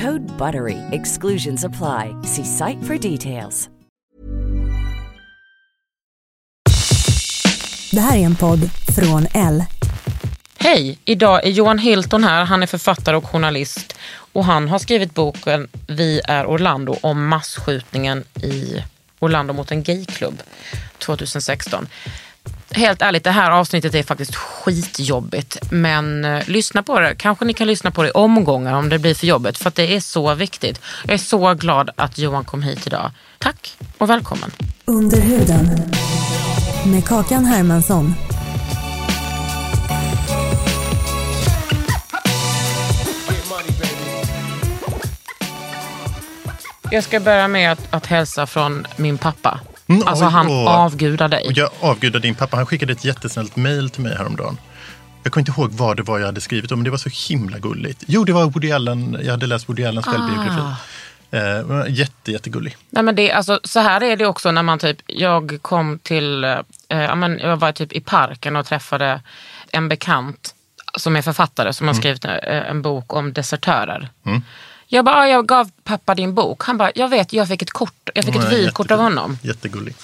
Code BUTTERY. Exclusions apply. See site for details. Det här är en podd från L. Hej, idag är Johan Hilton här. Han är författare och journalist och han har skrivit boken Vi är Orlando om massskjutningen i Orlando mot en gayklubb 2016. Helt ärligt, det här avsnittet är faktiskt skitjobbigt. Men eh, lyssna på det. Kanske ni kan lyssna på det i omgångar om det blir för jobbigt. För att det är så viktigt. Jag är så glad att Johan kom hit idag. Tack och välkommen. Under huden. Med Kakan Hermansson. Jag ska börja med att, att hälsa från min pappa. Mm, alltså han avgudar dig. Jag avgudar din pappa. Han skickade ett jättesnällt mejl till mig häromdagen. Jag kommer inte ihåg vad det var jag hade skrivit om, men det var så himla gulligt. Jo, det var Woody Allen. Jag hade läst Woody Allens självbiografi. Eh, jätte, jättegullig. Nej, men det, alltså, så här är det också när man typ, jag kom till, eh, jag var typ i parken och träffade en bekant som är författare som har skrivit eh, en bok om desertörer. Jag bara, "Ah, jag gav pappa din bok. Han bara, jag vet, jag fick ett kort, jag fick ett vykort av honom. Jättegullig.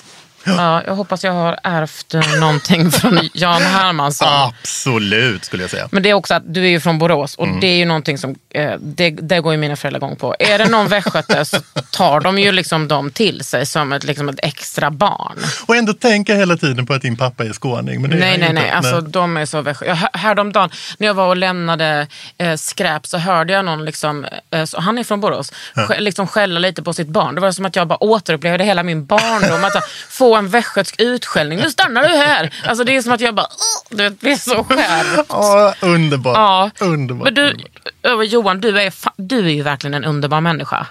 Ja, jag hoppas jag har ärvt någonting från Jan Hermansson. Absolut, skulle jag säga. Men det är också att du är ju från Borås och Mm. det är ju någonting som, eh, det, det går ju mina föräldrar igång på. Är det någon västgöte så tar de ju liksom dem till sig som ett, liksom ett extra barn. Och ändå tänka hela tiden på att din pappa är skåning. Men det är Nej, han nej, inte. nej. Alltså, de är så hör- Häromdagen när jag var och lämnade eh, skräp så hörde jag någon, liksom, eh, så, han är från Borås, sk- liksom skälla lite på sitt barn. Det var som att jag bara återupplevde hela min barndom. att så, en västgötsk utskällning. Nu stannar du här. Alltså, det är som att jag bara, du vet, blir så skärpt. Ja, underbart. Ja. Underbart. Men du, underbart. Johan, du är, du är ju verkligen en underbar människa.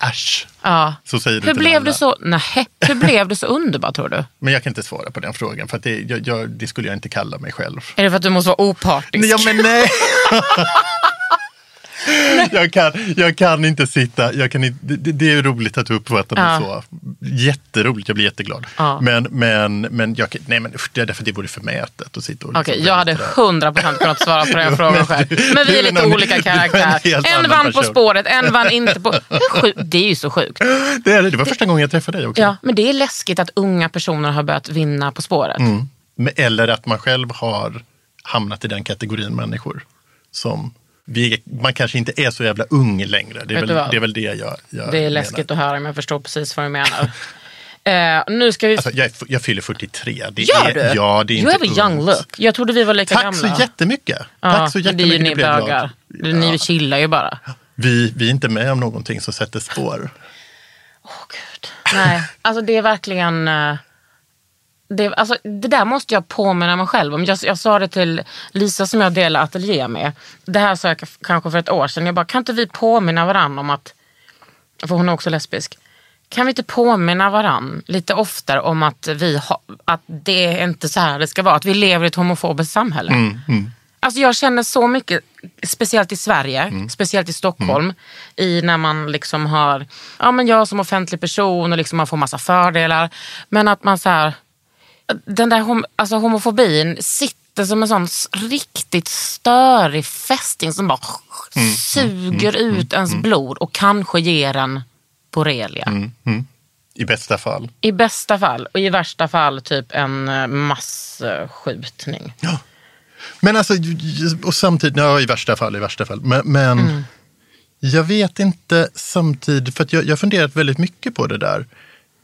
Äsch. Ja. Så säger du Hur blev alla. du så, nej, hur blev du så underbar tror du? Men jag kan inte svara på den frågan, för det, jag, jag, det skulle jag inte kalla mig själv. Är det för att du måste vara opartisk? Nej, Ja, men nej! jag, kan, jag kan inte sitta, jag kan inte, det, det är roligt att du uppfattar mig Ja. så. Jätteroligt, jag blir jätteglad. Ja. Men, men, men jag, nej, men usch, det är därför det vore förmätet att sitta och Okej, liksom jag hade vältra. 100% kunnat svara på den frågan själv. Men vi är lite någon- olika en karaktär. En annan vann På person. spåret, en vann inte på... Det är ju så sjukt. det, är det. var första gången jag träffade dig också. Ja, men det är läskigt att unga personer har börjat vinna På spåret. Mm. Eller att man själv har hamnat i den kategorin människor som vi, man kanske inte är så jävla ung längre. Det är, väl, det, är väl det jag, jag Det är menar. läskigt att höra, men jag förstår precis vad du menar. Eh, nu ska vi... Alltså, jag, är, jag fyller 43. Det Gör är, du? Ja, det är you inte have a young look. Jag trodde vi var lika Tack gamla. så jättemycket. Ja, Tack så men det är ju jättemycket. ni bögar. Ni Ja. chillar ju bara. Vi, vi är inte med om någonting som sätter spår. Åh gud. Nej, alltså det är verkligen... eh, Det, alltså, det där måste jag påminna mig själv om. Jag, jag sa det till Lisa som jag delar ateljé med. Det här sa jag kanske för ett år sedan. Jag bara, kan inte vi påminna varandra om att... För hon är också lesbisk. Kan vi inte påminna varandra lite oftare om att, vi ha, att det är inte så här det ska vara? Att vi lever i ett homofobiskt samhälle. Alltså jag känner så mycket, speciellt i Sverige, speciellt i Stockholm, i när man liksom har, ja men jag som offentlig person och liksom man får massa fördelar. Men att man så här, den där hom, alltså homofobin sitter som en sån riktigt störig fästing som bara suger ut ens blod och kanske ger en borrelia. I bästa fall. I bästa fall och i värsta fall typ en eh, masskjutning. Men alltså, och samtidigt, ja, i värsta fall, i värsta fall. Men, men Mm. Jag vet inte samtidigt, för jag har funderat väldigt mycket på det där.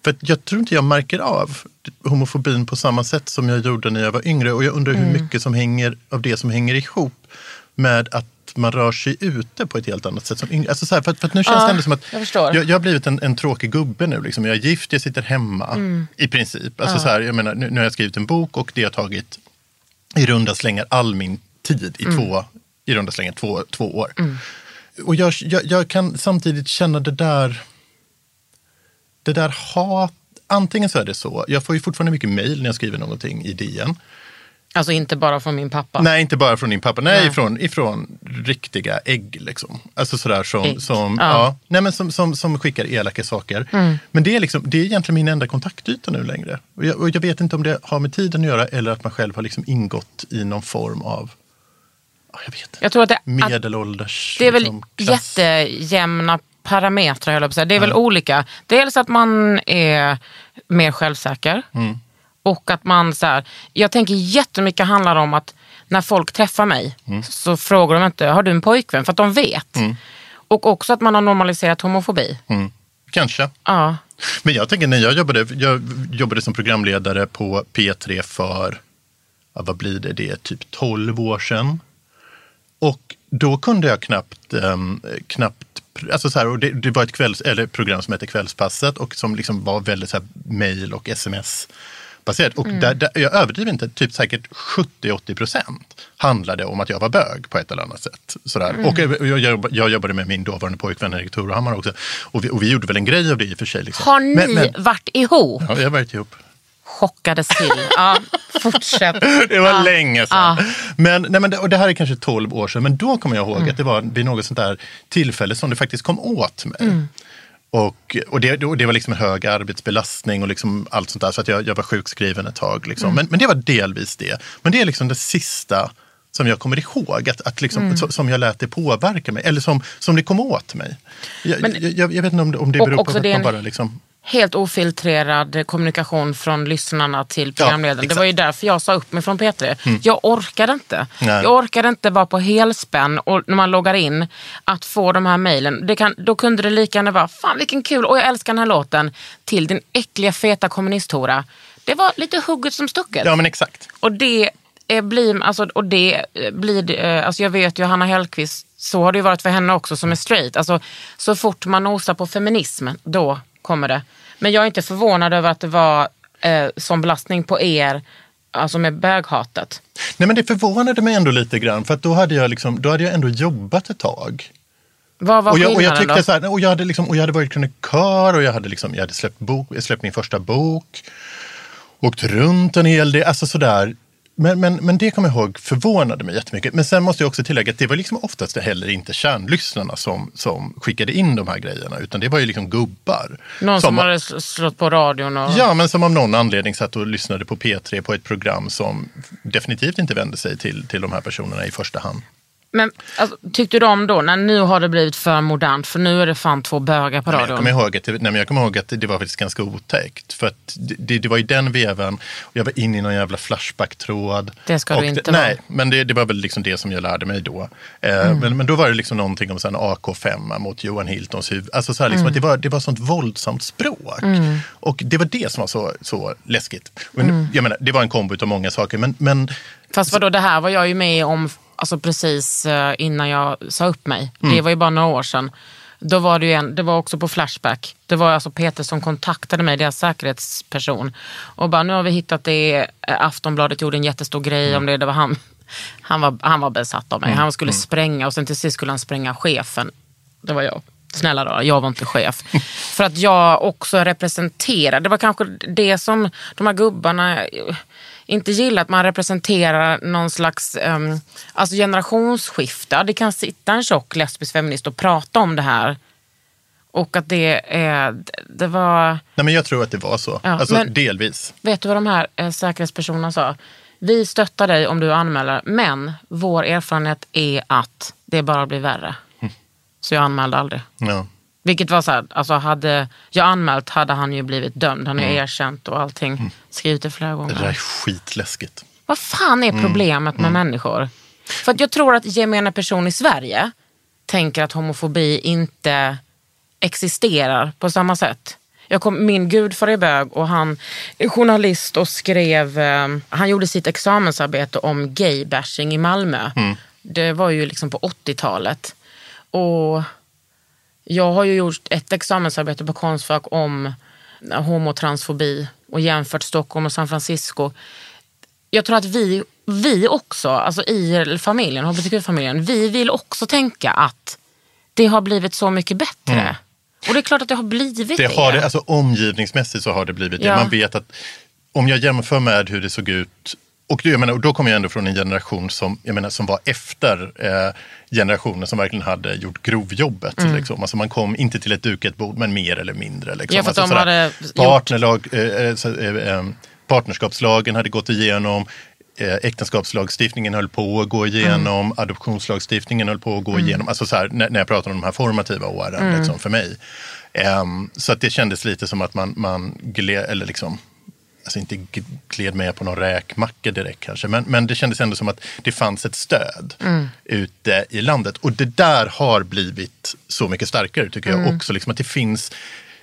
För jag tror inte jag märker av homofobin på samma sätt som jag gjorde när jag var yngre. Och jag undrar hur Mm. mycket som hänger, av det som hänger ihop med att man rör sig ute på ett helt annat sätt som yngre. Alltså så här, för, för nu känns Ja, det ändå som att jag jag, jag har blivit en, en tråkig gubbe nu. Liksom. Jag är gift, jag sitter hemma Mm. i princip. Alltså så här, jag menar, nu, nu har jag skrivit en bok och det har tagit i runda slängar all min tid i två, i runda slängar två, två år. Och jag, jag, jag kan samtidigt känna det där, det där hat. Antingen så är det så, jag får ju fortfarande mycket mejl när jag skriver någonting i DN. Alltså inte bara från min pappa. Nej, inte bara från din pappa. Nej, Nej. Ifrån, ifrån riktiga ägg. Liksom. Alltså sådär som, Ägg. som, Ja. ja. nej, men som, som, som skickar elaka saker. Men det är, liksom, det är egentligen min enda kontaktyta nu längre. Och jag, och jag vet inte om det har med tiden att göra eller att man själv har liksom ingått i någon form av ja, jag vet inte. Jag tror att det, att medelålders det är väl liksom, jättejämna parametrar, höll jag på att säga. Det är väl olika. Dels att man är mer självsäker. Mm. Och att man så här, jag tänker jättemycket handlar om att när folk träffar mig Mm. så frågar de inte, har du en pojkvän? För att de vet. Och också att man har normaliserat homofobi. Mm. Kanske. Ja. Men jag tänker när jag jobbade, jag jobbade som programledare på P3 för, ja, vad blir det, det är typ 12 år sedan. Och då kunde jag knappt, ehm, knappt Alltså så här, och det, det var ett kvälls, eller program som hette Kvällspasset och som liksom var väldigt så här mail och sms baserat. Och där, där, jag överdriver inte, typ säkert 70-80 procent handlade om att jag var bög på ett eller annat sätt. Sådär. Och jag, jag, jag jobbade med min dåvarande pojkvän Erik Torehammar också. Och vi, och vi gjorde väl en grej av det i och för sig. Liksom. Har ni Men- men- varit ihop? Ja, vi har varit ihop. Chockades till. Ja, fortsätt. Det var Ja. länge sedan. Men, nej, men det, och det här är kanske 12 år sedan, men då kommer jag ihåg Mm. att det var vid något sånt där tillfälle som det faktiskt kom åt mig. Mm. Och, och, det, och det var liksom en hög arbetsbelastning och liksom allt sånt där, så att jag, jag var sjukskriven ett tag. Liksom. Mm. Men, men det var delvis det. Men det är liksom det sista som jag kommer ihåg, att, att liksom, Mm. som jag lät det påverka mig, eller som, som det kom åt mig. Jag, Men- jag, jag, vet inte om det, om det beror på att man bara liksom... Helt ofiltrerad kommunikation från lyssnarna till programledaren. det exakt. var ju därför jag sa upp mig från P3. Jag orkade inte. Nej. Jag orkade inte vara på helspänn och när man loggar in att få de här mejlen. Det då kunde det lika gärna vara, fan vilken kul, och jag älskar den här låten, till din äckliga feta kommunisthora. Det var lite hugget som stucket. Ja, men exakt. Och det blir, alltså, och det eh, blir, eh, alltså jag vet ju Hanna Hellquist, så har det ju varit för henne också som är straight. Alltså, så fort man nosar på feminism, då kommer det. Men jag är inte förvånad över att det var eh, som belastning på er, alltså med böghatet. Nej, men det förvånade mig ändå lite grann, för att då hade jag, liksom, då hade jag ändå jobbat ett tag. Vad var och, jag, och jag tyckte då? så här, och jag hade, liksom, och jag hade varit i kör och jag hade, liksom, jag hade släppt, bok, släppt min första bok. Åkt runt en hel del, alltså sådär. Men, men, men det kommer jag ihåg förvånade mig jättemycket. Men sen måste jag också tillägga att det var liksom oftast heller inte kärnlyssnarna som, som skickade in de här grejerna. Utan det var ju liksom gubbar. Någon som, hade sl- slått på radion och... Ja, men som av någon anledning satt och lyssnade på P3 på ett program som definitivt inte vände sig till, till de här personerna i första hand. Men alltså, tyckte de då, när nu har det blivit för modernt, för nu är det fan två bögar på radion. jag, kommer ihåg att det, nej, men jag kommer ihåg att det, det var faktiskt ganska otäckt. För att det, det, var i den vevan, och jag var inne i någon jävla Flashback-tråd. Det ska du inte det, vara. Mm. Nej, men det, det var väl liksom det som jag lärde mig då. Eh, men, men då var det liksom någonting om en AK5 mot Johan Hiltons huvud. Alltså så här, liksom, Mm. att det, var, det var sånt våldsamt språk. Och det var det som var så, så läskigt. Och, Mm. Jag menar, det var en kombo av många saker, men, men Fast vadå, det här var jag ju med om alltså precis eh, innan jag sa upp mig. Mm. Det var ju bara några år sedan. Då var det en, det var också på Flashback. Det var alltså Peter som kontaktade mig, deras säkerhetsperson. Och bara, nu har vi hittat det. Eh, Aftonbladet gjorde en jättestor grej Mm. om det. det var han, han, var, han var besatt av mig. Han skulle spränga och sen till sist skulle han spränga chefen. Det var jag. Snälla då, jag var inte chef. För att jag också representerar, det var kanske det som de här gubbarna inte gillar, att man representerar någon slags um, alltså generationsskifte. Det kan sitta en tjock lesbisk feminist och prata om det här. Och att det, är, det var, nej, men jag tror att det var så. Ja, alltså, men- delvis. vet du vad de här eh, säkerhetspersonerna sa? Vi stöttar dig om du anmäler, men vår erfarenhet är att det bara blir värre. Så jag anmälde aldrig. Ja. Vilket var så här, alltså hade jag anmält hade han ju blivit dömd. Han är ju erkänt och allting. Skrivit det flera Det där är gånger. skitläskigt. Vad fan är problemet med människor? För att jag tror att gemene person i Sverige tänker att homofobi inte existerar på samma sätt. Jag kom, min gudfar är bög och han är journalist och skrev, eh, han gjorde sitt examensarbete om gaybashing i Malmö. Det var ju liksom på 80-talet. Och jag har ju gjort ett examensarbete på Konstfack om homotransfobi och jämfört Stockholm och San Francisco. Jag tror att vi, vi också, alltså i familjen, hbtq-familjen, vi vill också tänka att det har blivit så mycket bättre. Och det är klart att det har blivit det. Det har det, alltså omgivningsmässigt så har det blivit det. Ja. Man vet att om jag jämför med hur det såg ut och, jag menar, då kommer jag ändå från en generation som, jag menar, som var efter eh, generationen som verkligen hade gjort grovjobbet. Liksom. Alltså man kom inte till ett dukat bord, men mer eller mindre. Liksom. Ja, för alltså de hade partnerlag, eh, eh, eh, eh, partnerskapslagen hade gått igenom. Eh, äktenskapslagstiftningen höll på att gå igenom, adoptionslagstiftningen höll på att gå igenom. Alltså så här, när, när jag pratar om de här formativa åren liksom, för mig. Ehm, så att det kändes lite som att man, man gled, eller liksom, alltså inte gled med på någon räkmacka direkt kanske, men, men det kändes ändå som att det fanns ett stöd ute i landet. Och det där har blivit så mycket starkare tycker jag också. Liksom att det finns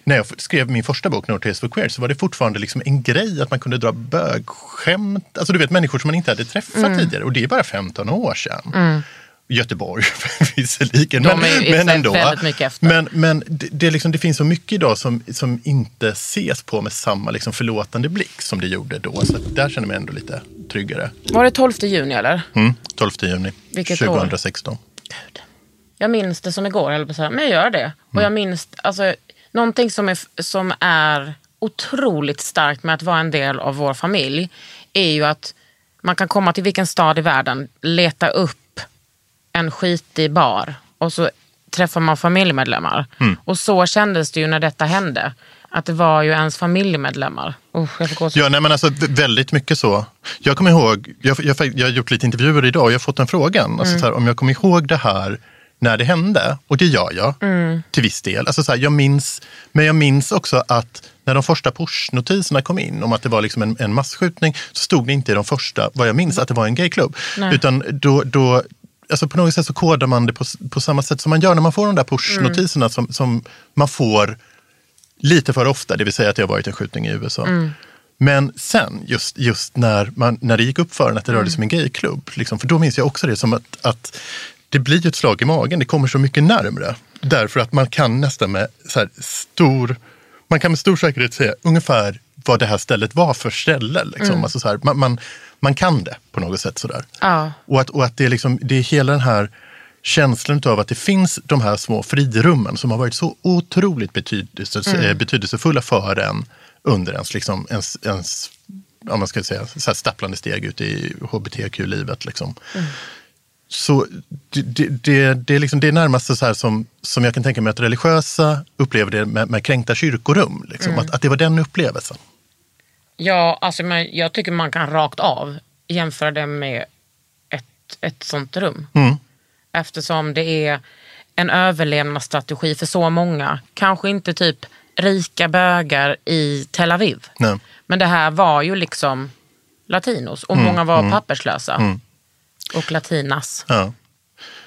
när jag skrev min första bok, No Taste for Queer, så var det fortfarande liksom en grej att man kunde dra bögskämt. Alltså du vet människor som man inte hade träffat tidigare. Och det är bara 15 år sedan. Göteborg visserligen. De ju men ändå. väldigt mycket efter. Men, men det, det, liksom, det finns så mycket idag som, som inte ses på med samma liksom förlåtande blick som det gjorde då. Så där känner jag mig ändå lite tryggare. Var det 12 juni eller? Mm, 12 juni Vilket år? 2016. Jag minns det som igår, eller så här, men jag gör det. Och jag minns, alltså, någonting som är, som är otroligt starkt med att vara en del av vår familj är ju att man kan komma till vilken stad i världen, leta upp en skitig bar och så träffar man familjemedlemmar. Och så kändes det ju när detta hände. Att det var ju ens familjemedlemmar. Usch, jag får gåshud. Ja, nej, men alltså väldigt mycket så. Jag kommer ihåg, jag, jag, jag har gjort lite intervjuer idag och jag har fått den frågan. Alltså, så här, om jag kommer ihåg det här när det hände. Och det gör jag till viss del. Alltså, så här, jag minns, men jag minns också att när de första pushnotiserna kom in om att det var liksom en, en massskjutning så stod det inte i de första, vad jag minns, att det var en gayklubb. Utan då, då Alltså på något sätt så kodar man det på, på samma sätt som man gör när man får de där pushnotiserna som, som man får lite för ofta, det vill säga att det har varit en skjutning i USA. Men sen, just, just när, man, när det gick upp för en att det rörde sig om en gayklubb, liksom, för då minns jag också det som att, att det blir ett slag i magen, det kommer så mycket närmre. Därför att man kan nästan med så stor, man kan med stor säkerhet säga ungefär vad det här stället var för ställe. Liksom. Alltså så här, man, man, man kan det på något sätt. Sådär. Ja. Och att, och att det, är liksom, det är hela den här känslan av att det finns de här små frirummen som har varit så otroligt betydelse, eh, betydelsefulla för en under ens, liksom, ens, ens om man ska säga, så stapplande steg ut i hbtq-livet. Liksom. Så det, det, det, det, är liksom, det är närmast så här som, som jag kan tänka mig att religiösa upplever det med, med kränkta kyrkorum. Liksom. Att, att det var den upplevelsen. Ja, alltså, men jag tycker man kan rakt av jämföra det med ett, ett sånt rum. Eftersom det är en överlevnadsstrategi för så många. Kanske inte typ rika bögar i Tel Aviv. Nej. Men det här var ju liksom latinos och många var papperslösa. Och latinas. Ja.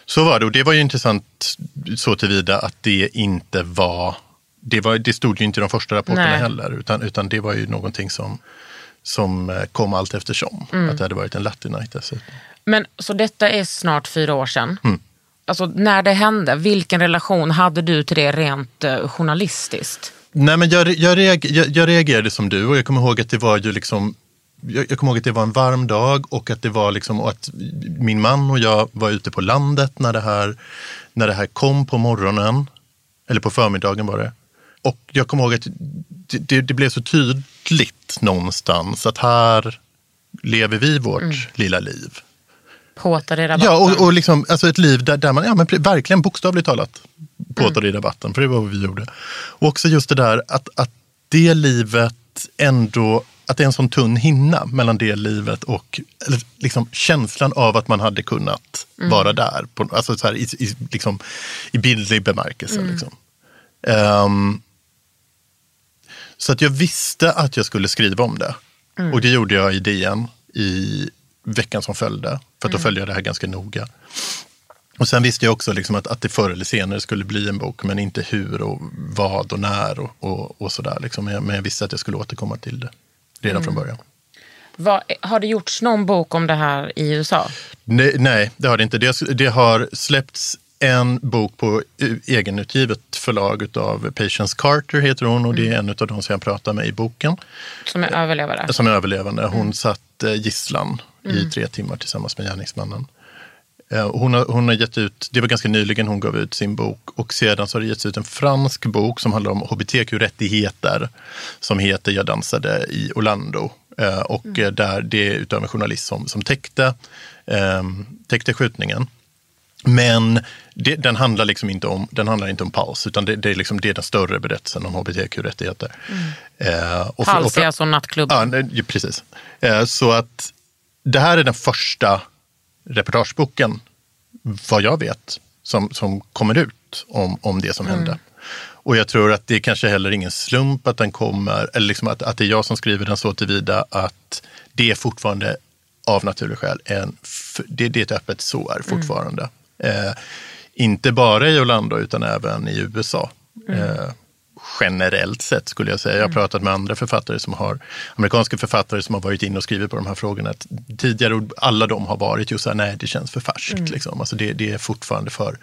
Så var det och det var ju intressant så tillvida att det inte var, det, var, det stod ju inte i de första rapporterna Nej. heller, utan, utan det var ju någonting som, som eh, kom allt eftersom. Att det hade varit en latinite dessutom. Men så detta är snart fyra år sedan. Alltså när det hände, vilken relation hade du till det rent eh, journalistiskt? Nej, men jag, jag, reager, jag, jag reagerade som du och jag kommer ihåg att det var ju liksom jag, jag kommer ihåg att det var en varm dag och att det var liksom att min man och jag var ute på landet när det här, när det här kom på morgonen. Eller på förmiddagen var det. Och jag kommer ihåg att det, det, det blev så tydligt någonstans att här lever vi vårt lilla liv. Påtade i rabatten? Ja, och, och liksom, alltså ett liv där, där man ja, men verkligen bokstavligt talat påtade i rabatten, för det var vad vi gjorde. Och också just det där att, att det livet ändå, att det är en sån tunn hinna mellan det livet och liksom känslan av att man hade kunnat vara där, på, alltså så här, i, i, liksom, i bildlig bemärkelse. Liksom. Ehm, så att jag visste att jag skulle skriva om det. Och det gjorde jag i DN i veckan som följde. För att då följde jag det här ganska noga. Och sen visste jag också liksom att, att det förr eller senare skulle bli en bok, men inte hur och vad och när och, och, och sådär. Liksom. Men, jag, men jag visste att jag skulle återkomma till det redan från början. Vad, har det gjorts någon bok om det här i USA? Nej, nej det har det inte. Det, det har släppts en bok på egenutgivet förlag av Patience Carter, heter hon, och det är en av de som jag pratar med i boken. Som är överlevare? som är överlevande. Hon satt eh, gisslan i tre timmar tillsammans med gärningsmannen. Eh, Hon har, hon har gett ut, det var ganska nyligen hon gav ut sin bok och sedan så har det getts ut en fransk bok som handlar om hbtq-rättigheter som heter Jag dansade i Orlando. Eh, Och eh, där det är utav en journalist som, som täckte, eh, täckte skjutningen. Men det, den, handlar liksom inte om, den handlar inte om paus, utan det, det, är liksom, det är den större berättelsen om hbtq-rättigheter. Eh, och Pals för- är alltså nattklubben. Ja, precis. Eh, Så att det här är den första reportageboken, vad jag vet, som, som kommer ut om, om det som hände. Och jag tror att det är kanske heller ingen slump att den kommer, eller liksom att, att det är jag som skriver den så tillvida att det är fortfarande av naturliga skäl en, det, det är ett öppet sår fortfarande. Eh, inte bara i Orlando utan även i USA. Eh, generellt sett skulle jag säga. Jag har pratat med andra författare som har, amerikanska författare som har varit inne och skrivit på de här frågorna att tidigare, alla de har varit just så här, nej det känns för färskt. Liksom. Alltså det, det är fortfarande för,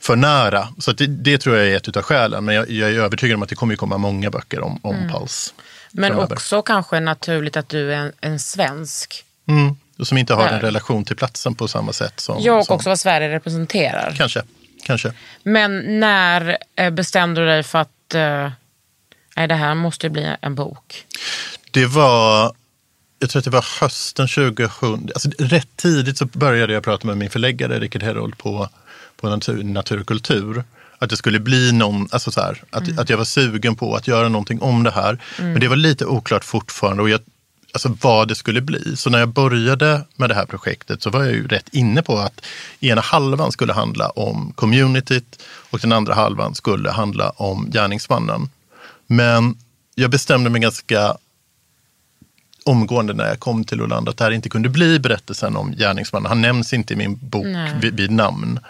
för nära. Så det, det tror jag är ett utav skälen. Men jag, jag är övertygad om att det kommer komma många böcker om, om Pals. Men framöver. också kanske naturligt att du är en, en svensk. Mm. Och som inte har Där. en relation till platsen på samma sätt som... Jag och som, också vad Sverige representerar. Kanske, kanske. Men när eh, bestämde du dig för att eh, nej, det här måste bli en bok? Det var, jag tror att det var hösten 2000, alltså rätt tidigt så började jag prata med min förläggare Rickard Herold på, på natur, natur och kultur. Att det skulle bli någon, alltså så här, att, att jag var sugen på att göra någonting om det här. Men det var lite oklart fortfarande och jag, alltså vad det skulle bli. Så när jag började med det här projektet så var jag ju rätt inne på att ena halvan skulle handla om communityt och den andra halvan skulle handla om gärningsmannen. Men jag bestämde mig ganska omgående när jag kom till Orlando att det här inte kunde bli berättelsen om gärningsmannen. Han nämns inte i min bok vid, vid namn.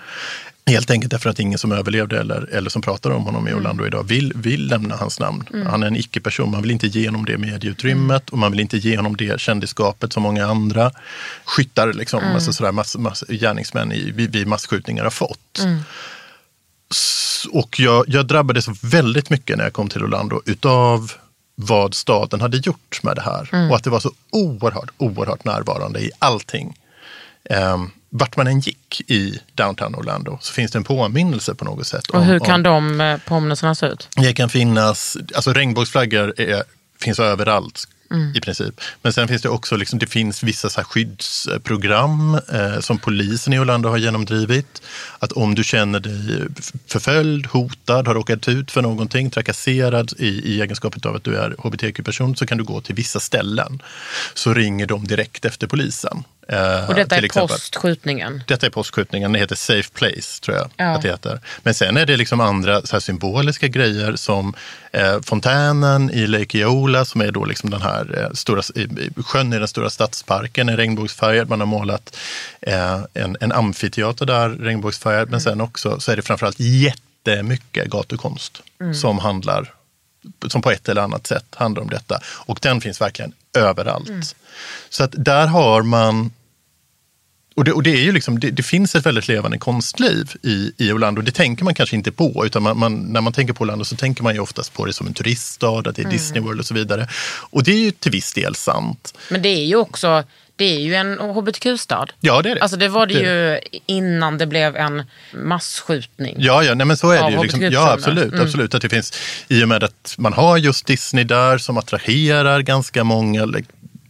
Helt enkelt därför att ingen som överlevde eller, eller som pratar om honom i Orlando idag vill, vill lämna hans namn. Han är en icke-person. Man vill inte ge honom det medieutrymmet och man vill inte ge honom det kändisskapet som många andra skyttar, liksom, alltså sådär, mass, mass, gärningsmän i, vid, massskjutningar har fått. S- Och jag, jag drabbades väldigt mycket när jag kom till Orlando utav vad staden hade gjort med det här. Och att det var så oerhört, oerhört närvarande i allting. Um, vart man än gick i downtown Orlando så finns det en påminnelse på något sätt. Och om- hur kan om, de eh, påminnelserna se ut? Det kan finnas, alltså regnbågsflaggor är, finns överallt i princip. Men sen finns det också, liksom, det finns vissa så skyddsprogram eh, som polisen i Orlando har genomdrivit. Att om du känner dig förföljd, hotad, har råkat ut för någonting, trakasserad i, i egenskapet av att du är hbtq-person så kan du gå till vissa ställen. Så ringer de direkt efter polisen. Eh, Och detta är exempel. postskjutningen. Detta är postskjutningen, det heter Safe Place tror jag Ja. att det heter. Men sen är det liksom andra så symboliska grejer som eh, fontänen i Lake Eola som är då liksom den här eh, stora, sjön i den stora stadsparken är regnbågsfärgad. Man har målat eh, en, en amfiteater där regnbågsfärgad. Men sen också så är det framförallt jättemycket gatukonst som handlar som på ett eller annat sätt handlar om detta. Och den finns verkligen överallt. Så att där har man och det, och det, är ju liksom, det, det finns ett väldigt levande konstliv i, i Orlando. Det tänker man kanske inte på. Utan man, man, när man tänker på Orlando så tänker man ju oftast på det som en turiststad, att det är Disney World och så vidare. Och det är ju till viss del sant. Men det är ju också det är ju en hbtq-stad. Ja, det är det. Alltså det var det Det- ju innan det blev en masskjutning. Ja, ja nej, men så är det ju. Liksom, ja, absolut. absolut att det finns, I och med att man har just Disney där som attraherar ganska många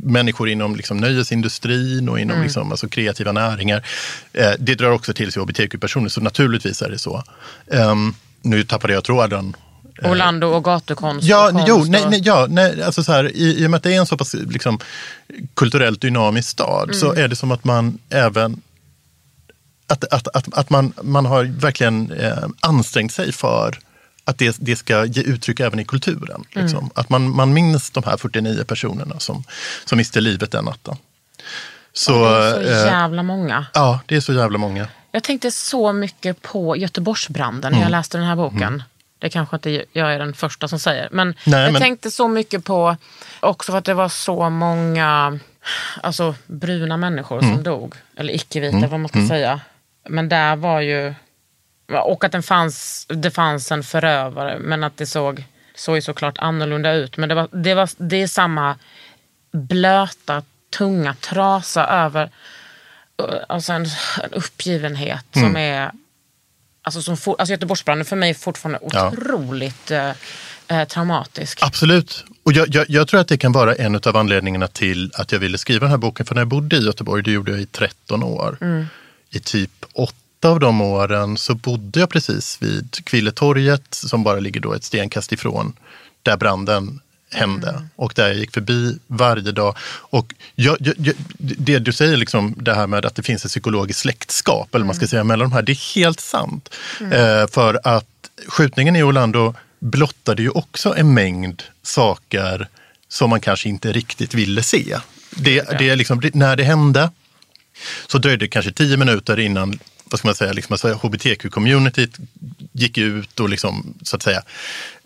människor inom liksom, nöjesindustrin och inom liksom, alltså, kreativa näringar. Eh, det drar också till sig hbtq-personer, så naturligtvis är det så. Ehm, nu tappade jag tråden. Orlando och gatukonst. Ja, och konst jo, nej, nej, ja, nej, alltså så här, i, i och med att det är en så pass liksom, kulturellt dynamisk stad så är det som att man även att, att, att, att man, man har verkligen eh, ansträngt sig för att det, det ska ge uttryck även i kulturen. Liksom. Att man, man minns de här 49 personerna som, som miste livet den natten. Så, Det är så eh, jävla många. ja, det är så jävla många. Jag tänkte så mycket på Göteborgsbranden när Mm. jag läste den här boken. Det kanske inte jag är den första som säger. Men Nej, jag men- tänkte så mycket på, också för att det var så många alltså, bruna människor Mm. som dog. Eller icke-vita, vad man ska säga. Men där var ju... Och att den fanns, det fanns en förövare, men att det såg, såg ju såklart annorlunda ut. Men det, var, det, var, det är samma blöta, tunga trasa över alltså en, en uppgivenhet Mm. som är... Alltså, som for, alltså Göteborgsbranden för mig är fortfarande Ja. otroligt eh, eh, traumatisk. Absolut. Och jag, jag, jag tror att det kan vara en av anledningarna till att jag ville skriva den här boken. För när jag bodde i Göteborg, det gjorde jag i 13 år. I typ åtta av de åren så bodde jag precis vid Kvilletorget som bara ligger då ett stenkast ifrån där branden hände. Och där jag gick förbi varje dag. Och jag, jag, jag, det du säger, liksom, det här med att det finns ett psykologiskt släktskap, eller man ska säga, mellan de här, det är helt sant. Eh, för att skjutningen i Orlando blottade ju också en mängd saker som man kanske inte riktigt ville se. Det, det är liksom, när det hände så dröjde det kanske tio minuter innan vad ska man säga, liksom, alltså hbtq-communityt gick ut och liksom, så att säga,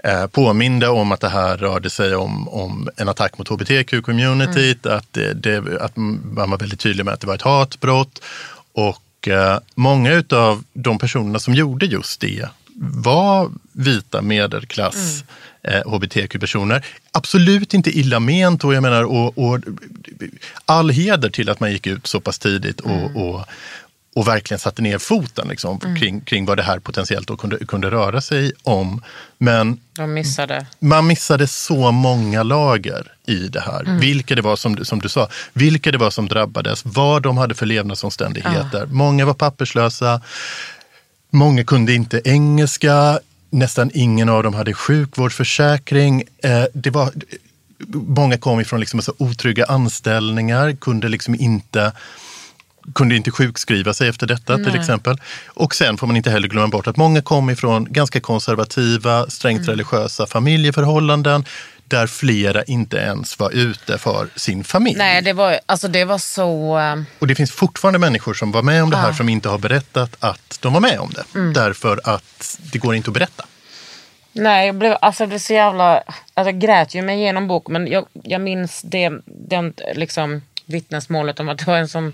eh, påminde om att det här rörde sig om, om en attack mot hbtq-communityt, att, det, det, att man var väldigt tydlig med att det var ett hatbrott. Och eh, många av de personerna som gjorde just det var vita medelklass eh, hbtq-personer. Absolut inte illa ment och jag menar och, och all heder till att man gick ut så pass tidigt och, och, och verkligen satte ner foten liksom, kring, kring vad det här potentiellt då kunde, kunde röra sig om. Men De missade. man missade så många lager i det här. Vilka det var som, du- som du sa, vilka det var som drabbades, vad de hade för levnadsomständigheter. Många var papperslösa, många kunde inte engelska, nästan ingen av dem hade sjukvårdsförsäkring. Eh, det var, många kom ifrån liksom så otrygga anställningar, kunde liksom inte kunde inte sjukskriva sig efter detta till exempel. Och sen får man inte heller glömma bort att många kom ifrån ganska konservativa, strängt religiösa familjeförhållanden där flera inte ens var ute för sin familj. Nej, det var, alltså, det var så... eh, Och det finns fortfarande människor som var med om det här som inte har berättat att de var med om det. Därför att det går inte att berätta. Nej, jag blev, alltså, jag blev så jävla... Alltså, jag grät ju mig igenom boken men jag, jag minns det, den, liksom, vittnesmålet om att det var en som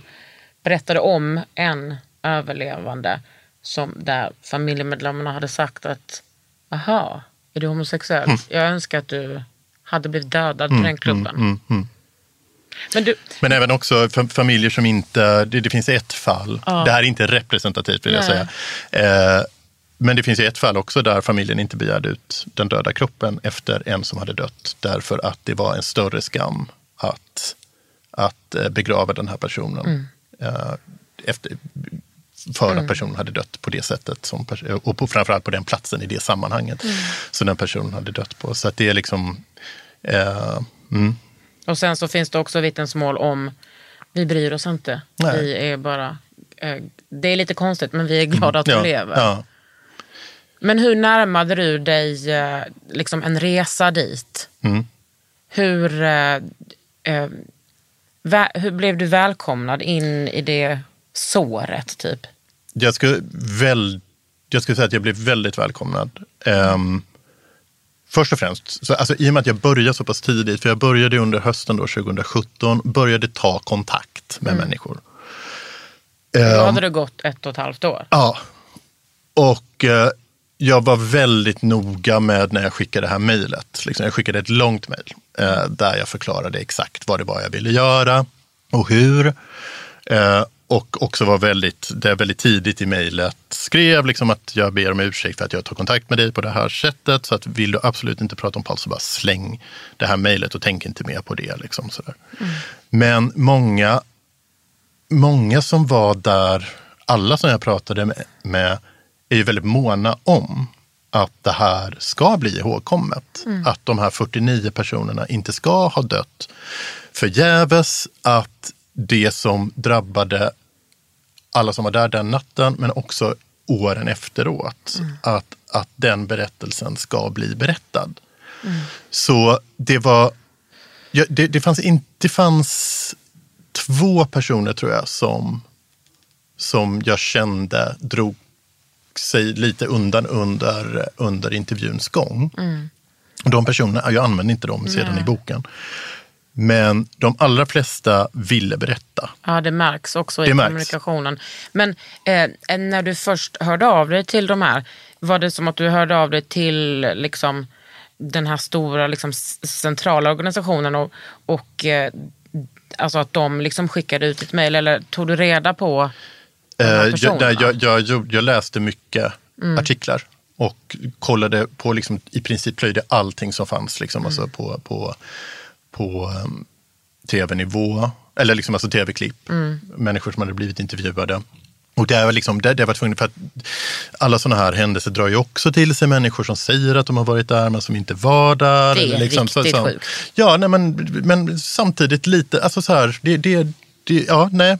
berättade om en överlevande som, där familjemedlemmarna hade sagt att aha, är du homosexuell? Jag önskar att du hade blivit dödad på den klubben. Men du, Men även också fa- familjer som inte, det, det finns ett fall, det här är inte representativt vill jag Nej. säga. Eh, men det finns ju ett fall också där familjen inte begärde ut den döda kroppen efter en som hade dött. Därför att det var en större skam att, att eh, begrava den här personen. Eh, efter, för att personen hade dött på det sättet. Som, pers- och på, framförallt på den platsen i det sammanhanget som den personen hade dött på. Så att det är liksom... Eh, mm. och sen så finns det också vittnesmål om vi bryr oss inte. Nej. Vi är bara... Eh, det är lite konstigt men vi är glada att du ja, lever. ja. Men hur närmade du dig eh, liksom en resa dit? Mm. Hur, eh, eh, hur blev du välkomnad in i det såret? typ? Jag skulle, väl, jag skulle säga att jag blev väldigt välkomnad. Ehm, först och främst, så, alltså, i och med att jag började så pass tidigt, för jag började under hösten då, 2017, började ta kontakt med människor. Då Ehm, hade det gått ett och ett halvt år. Ja. Och eh, jag var väldigt noga med när jag skickade det här mejlet. Liksom, jag skickade ett långt mejl där jag förklarade exakt vad det var jag ville göra och hur. Eh, och också var väldigt, jag väldigt tidigt i mejlet skrev liksom att jag ber om ursäkt för att jag tar kontakt med dig på det här sättet. Så att vill du absolut inte prata om Paul så bara släng det här mejlet och tänk inte mer på det. Liksom, sådär. Men många många som var där, alla som jag pratade med, med är ju väldigt måna om att det här ska bli ihågkommet. Att de här 49 personerna inte ska ha dött förgäves. Att det som drabbade alla som var där den natten, men också åren efteråt, att, att den berättelsen ska bli berättad. Så det var, ja, det, det fanns inte, det fanns två personer tror jag som, som jag kände drog sig lite undan under, under intervjuns gång. De personerna, jag använder inte dem sedan i boken. Men de allra flesta ville berätta. Ja, det märks också i Det märks. kommunikationen. Men eh, när du först hörde av dig till de här, var det som att du hörde av dig till liksom, den här stora liksom, centrala organisationen och, och eh, alltså att de liksom skickade ut ett mejl eller tog du reda på jag, personerna? där jag, jag, jag, jag läste mycket artiklar och kollade på, liksom, i princip plöjde allting som fanns liksom, alltså på, på, på um, tv-nivå, eller liksom, alltså tv-klipp, människor som hade blivit intervjuade. Och det var liksom, det, det var tvungen, för att alla sådana här händelser drar ju också till sig människor som säger att de har varit där men som inte var där. Det är liksom, riktigt sjukt. Ja, nej, men, men samtidigt lite, alltså så här, det, det, det, ja, nej,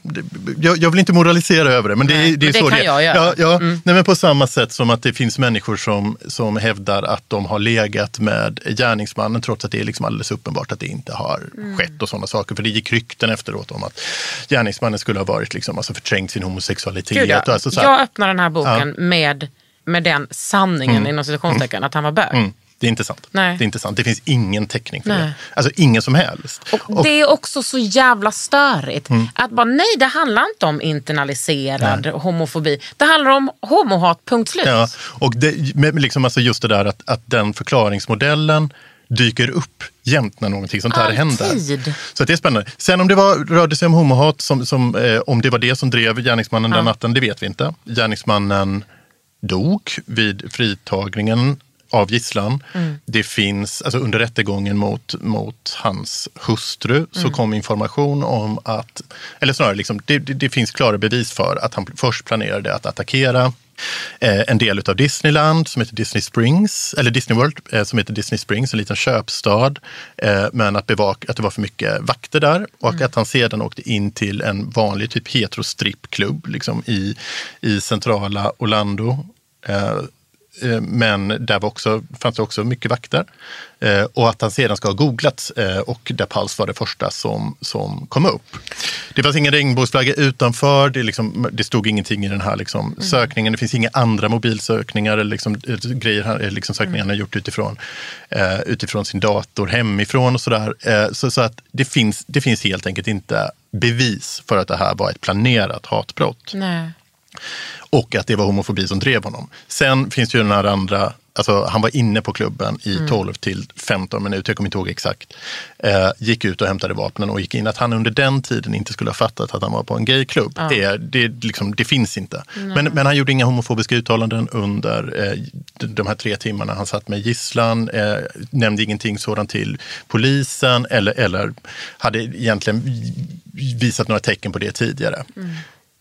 jag, jag vill inte moralisera över det, men det, Nej, är- det är det så kan det jag göra. Ja, ja, Mm. nej, men på samma sätt som att det finns människor som, som hävdar att de har legat med gärningsmannen trots att det är liksom alldeles uppenbart att det inte har Mm. skett och sådana saker. För det gick rykten efteråt om att gärningsmannen skulle ha varit liksom, alltså förträngt sin homosexualitet. Gud, ja. och alltså så här, jag öppnar den här boken med, med den sanningen inom citationstecken att han var bög. Det är inte sant. Nej. Det är inte sant. Det finns ingen täckning för Nej. det. Alltså ingen som helst. Och, det är också så jävla störigt. Mm. Att bara, nej det handlar inte om internaliserad homofobi. Det handlar om homohat, punkt slut. Ja, och det, med, liksom alltså just det där att, att den förklaringsmodellen dyker upp jämt när någonting sånt här Alltid. händer. Så det är spännande. Sen om det var, rörde sig om homohat, som, som, eh, om det var det som drev gärningsmannen den natten, det vet vi inte. Gärningsmannen dog vid fritagningen av gisslan. Det finns, alltså under rättegången mot, mot hans hustru så kom information om att, eller snarare liksom, det, det, det finns klara bevis för att han först planerade att attackera eh, en del av Disneyland som heter Disney Springs, eller Disney World eh, som heter Disney Springs, en liten köpstad. Eh, men att, bevaka, att det var för mycket vakter där och att han sedan åkte in till en vanlig typ heterostrippklubb liksom i, i centrala Orlando. Eh, men där var också, fanns det också mycket vakter. Eh, och att han sedan ska ha googlats eh, och där Pals var det första som, som kom upp. Det fanns ingen regnbågsflagga utanför, det, liksom, det stod ingenting i den här liksom, sökningen. Det finns inga andra mobilsökningar eller liksom, grejer, liksom, sökningar han har gjort utifrån, utifrån sin dator hemifrån och sådär. Så, så att det finns, det finns helt enkelt inte bevis för att det här var ett planerat hatbrott Nej. Och att det var homofobi som drev honom. Sen finns det ju den här andra, alltså han var inne på klubben i 12 till 15 minuter, jag kommer inte ihåg exakt. Eh, gick ut och hämtade vapnen och gick in. Att han under den tiden inte skulle ha fattat att han var på en gayklubb, det, det, liksom, det finns inte. Men, men han gjorde inga homofobiska uttalanden under eh, de, här tre timmarna han satt med gisslan, eh, nämnde ingenting sådant till polisen eller, eller hade egentligen visat några tecken på det tidigare.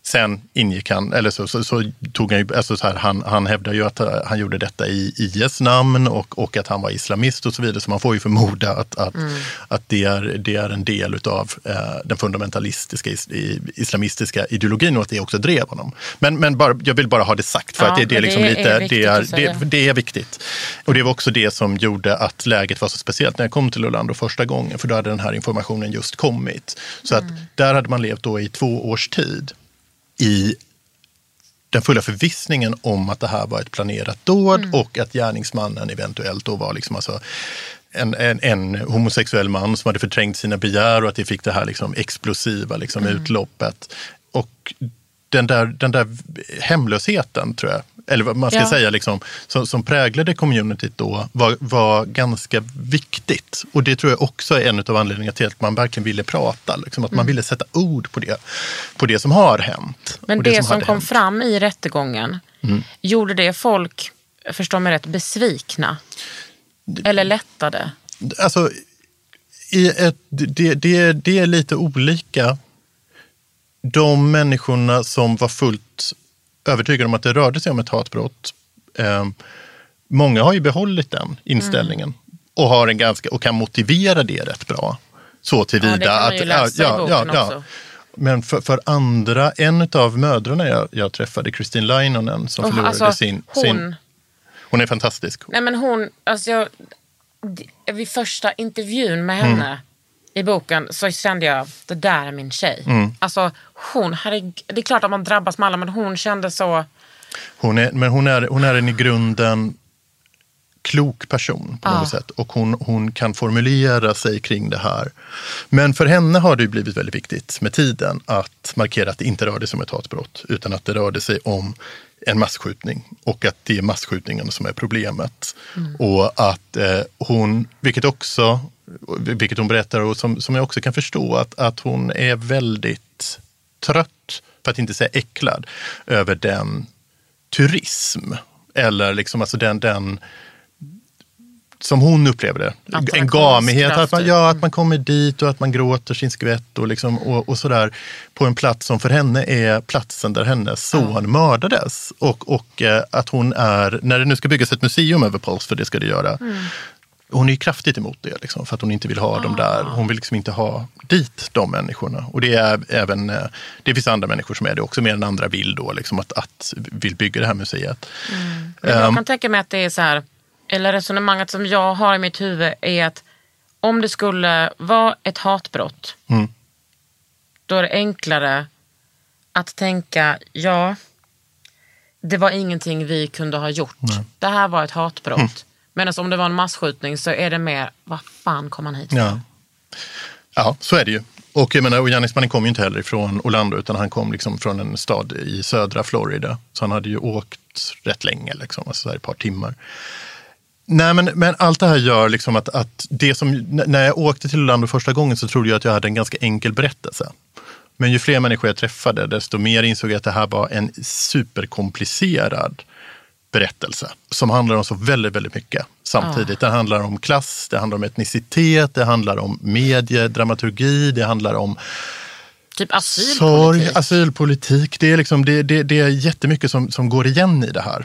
Sen ingick han, eller så, så, så tog han ju, alltså så här, han, han hävdar ju att eh, han gjorde detta i IS namn och, och att han var islamist och så vidare. Så man får ju förmoda att, att, att det, är, det är en del av eh, den fundamentalistiska is, islamistiska ideologin och att det också drev honom. Men, men bara, jag vill bara ha det sagt för Ja, att det, det är liksom det är lite, viktigt det är, det, det är viktigt. Och det var också det som gjorde att läget var så speciellt när jag kom till Orlando första gången, för då hade den här informationen just kommit. Så att där hade man levt då i två års tid i den fulla förvissningen om att det här var ett planerat dåd och att gärningsmannen eventuellt då var liksom alltså en, en, en homosexuell man som hade förträngt sina begär och att det fick det här liksom explosiva liksom utloppet. Och den där, den där hemlösheten, tror jag, eller vad man ska Ja. säga, liksom, som, som präglade communityt då var, var ganska viktigt. Och det tror jag också är en av anledningarna till att man verkligen ville prata. Liksom, att man ville sätta ord på det, på det som har hänt. Men och det, som, hade kom hänt. fram i rättegången, gjorde det folk, förstår mig rätt, besvikna? Eller lättade? Alltså, i ett, det, det, det är lite olika. De människorna som var fullt övertygade om att det rörde sig om ett hatbrott, eh, många har ju behållit den inställningen och, har en ganska, och kan motivera det rätt bra. Så tillvida Ja, att... läsa i boken också. Men för, för andra, en av mödrarna jag, jag träffade, Christine Leinonen, som Och förlorade alltså, sin, hon- sin... Hon är fantastisk. Nej men hon, alltså jag, vid första intervjun med henne i boken så kände jag, det där är min tjej. Mm. Alltså hon, herregud, det är klart att man drabbas med alla men hon kände så, Hon är, men hon är, hon är en i grunden klok person på något sätt och hon, hon kan formulera sig kring det här. Men för henne har det ju blivit väldigt viktigt med tiden att markera att det inte rörde sig om ett hatbrott utan att det rörde sig om en masskjutning och att det är masskjutningen som är problemet. Och att eh, hon, vilket också, vilket hon berättar och som, som jag också kan förstå, att, att hon är väldigt trött, för att inte säga äcklad, över den turism. Eller liksom alltså den, den som hon upplever det. En gamighet, att man, ja, att man kommer dit och att man gråter sin skvätt och, liksom, och, och sådär på en plats som för henne är platsen där hennes son mördades. Och, och eh, att hon är, när det nu ska byggas ett museum över Pulse, för det ska det göra, hon är kraftigt emot det, liksom, för att hon inte vill ha dem där. Hon vill liksom inte ha dit de människorna. Och det är även, eh, det finns andra människor som är det också, mer än andra vill då, liksom, att, att vill bygga det här museet. Men jag Ehm, kan tänka mig att det är så här, eller resonemanget som jag har i mitt huvud är att om det skulle vara ett hatbrott, Mm. då är det enklare att tänka, ja, det var ingenting vi kunde ha gjort. Det här var ett hatbrott. Mm. Medan om det var en massskjutning så är det mer, vad fan kom han hit för? Ja. ja, så är det ju. Och, jag menar, och kom ju inte heller från Orlando utan han kom liksom från en stad i södra Florida. Så han hade ju åkt rätt länge, liksom, alltså ett par timmar. Nej, men, men allt det här gör liksom att, att det som, när jag åkte till Orlando första gången så trodde jag att jag hade en ganska enkel berättelse. Men ju fler människor jag träffade, desto mer insåg jag att det här var en superkomplicerad berättelse som handlar om så väldigt, väldigt mycket samtidigt. Det handlar om klass, det handlar om etnicitet, det handlar om mediedramaturgi, det handlar om Typ sorg, asylpolitik. asylpolitik. Det är, liksom, det, det, det är jättemycket som, som går igen i det här.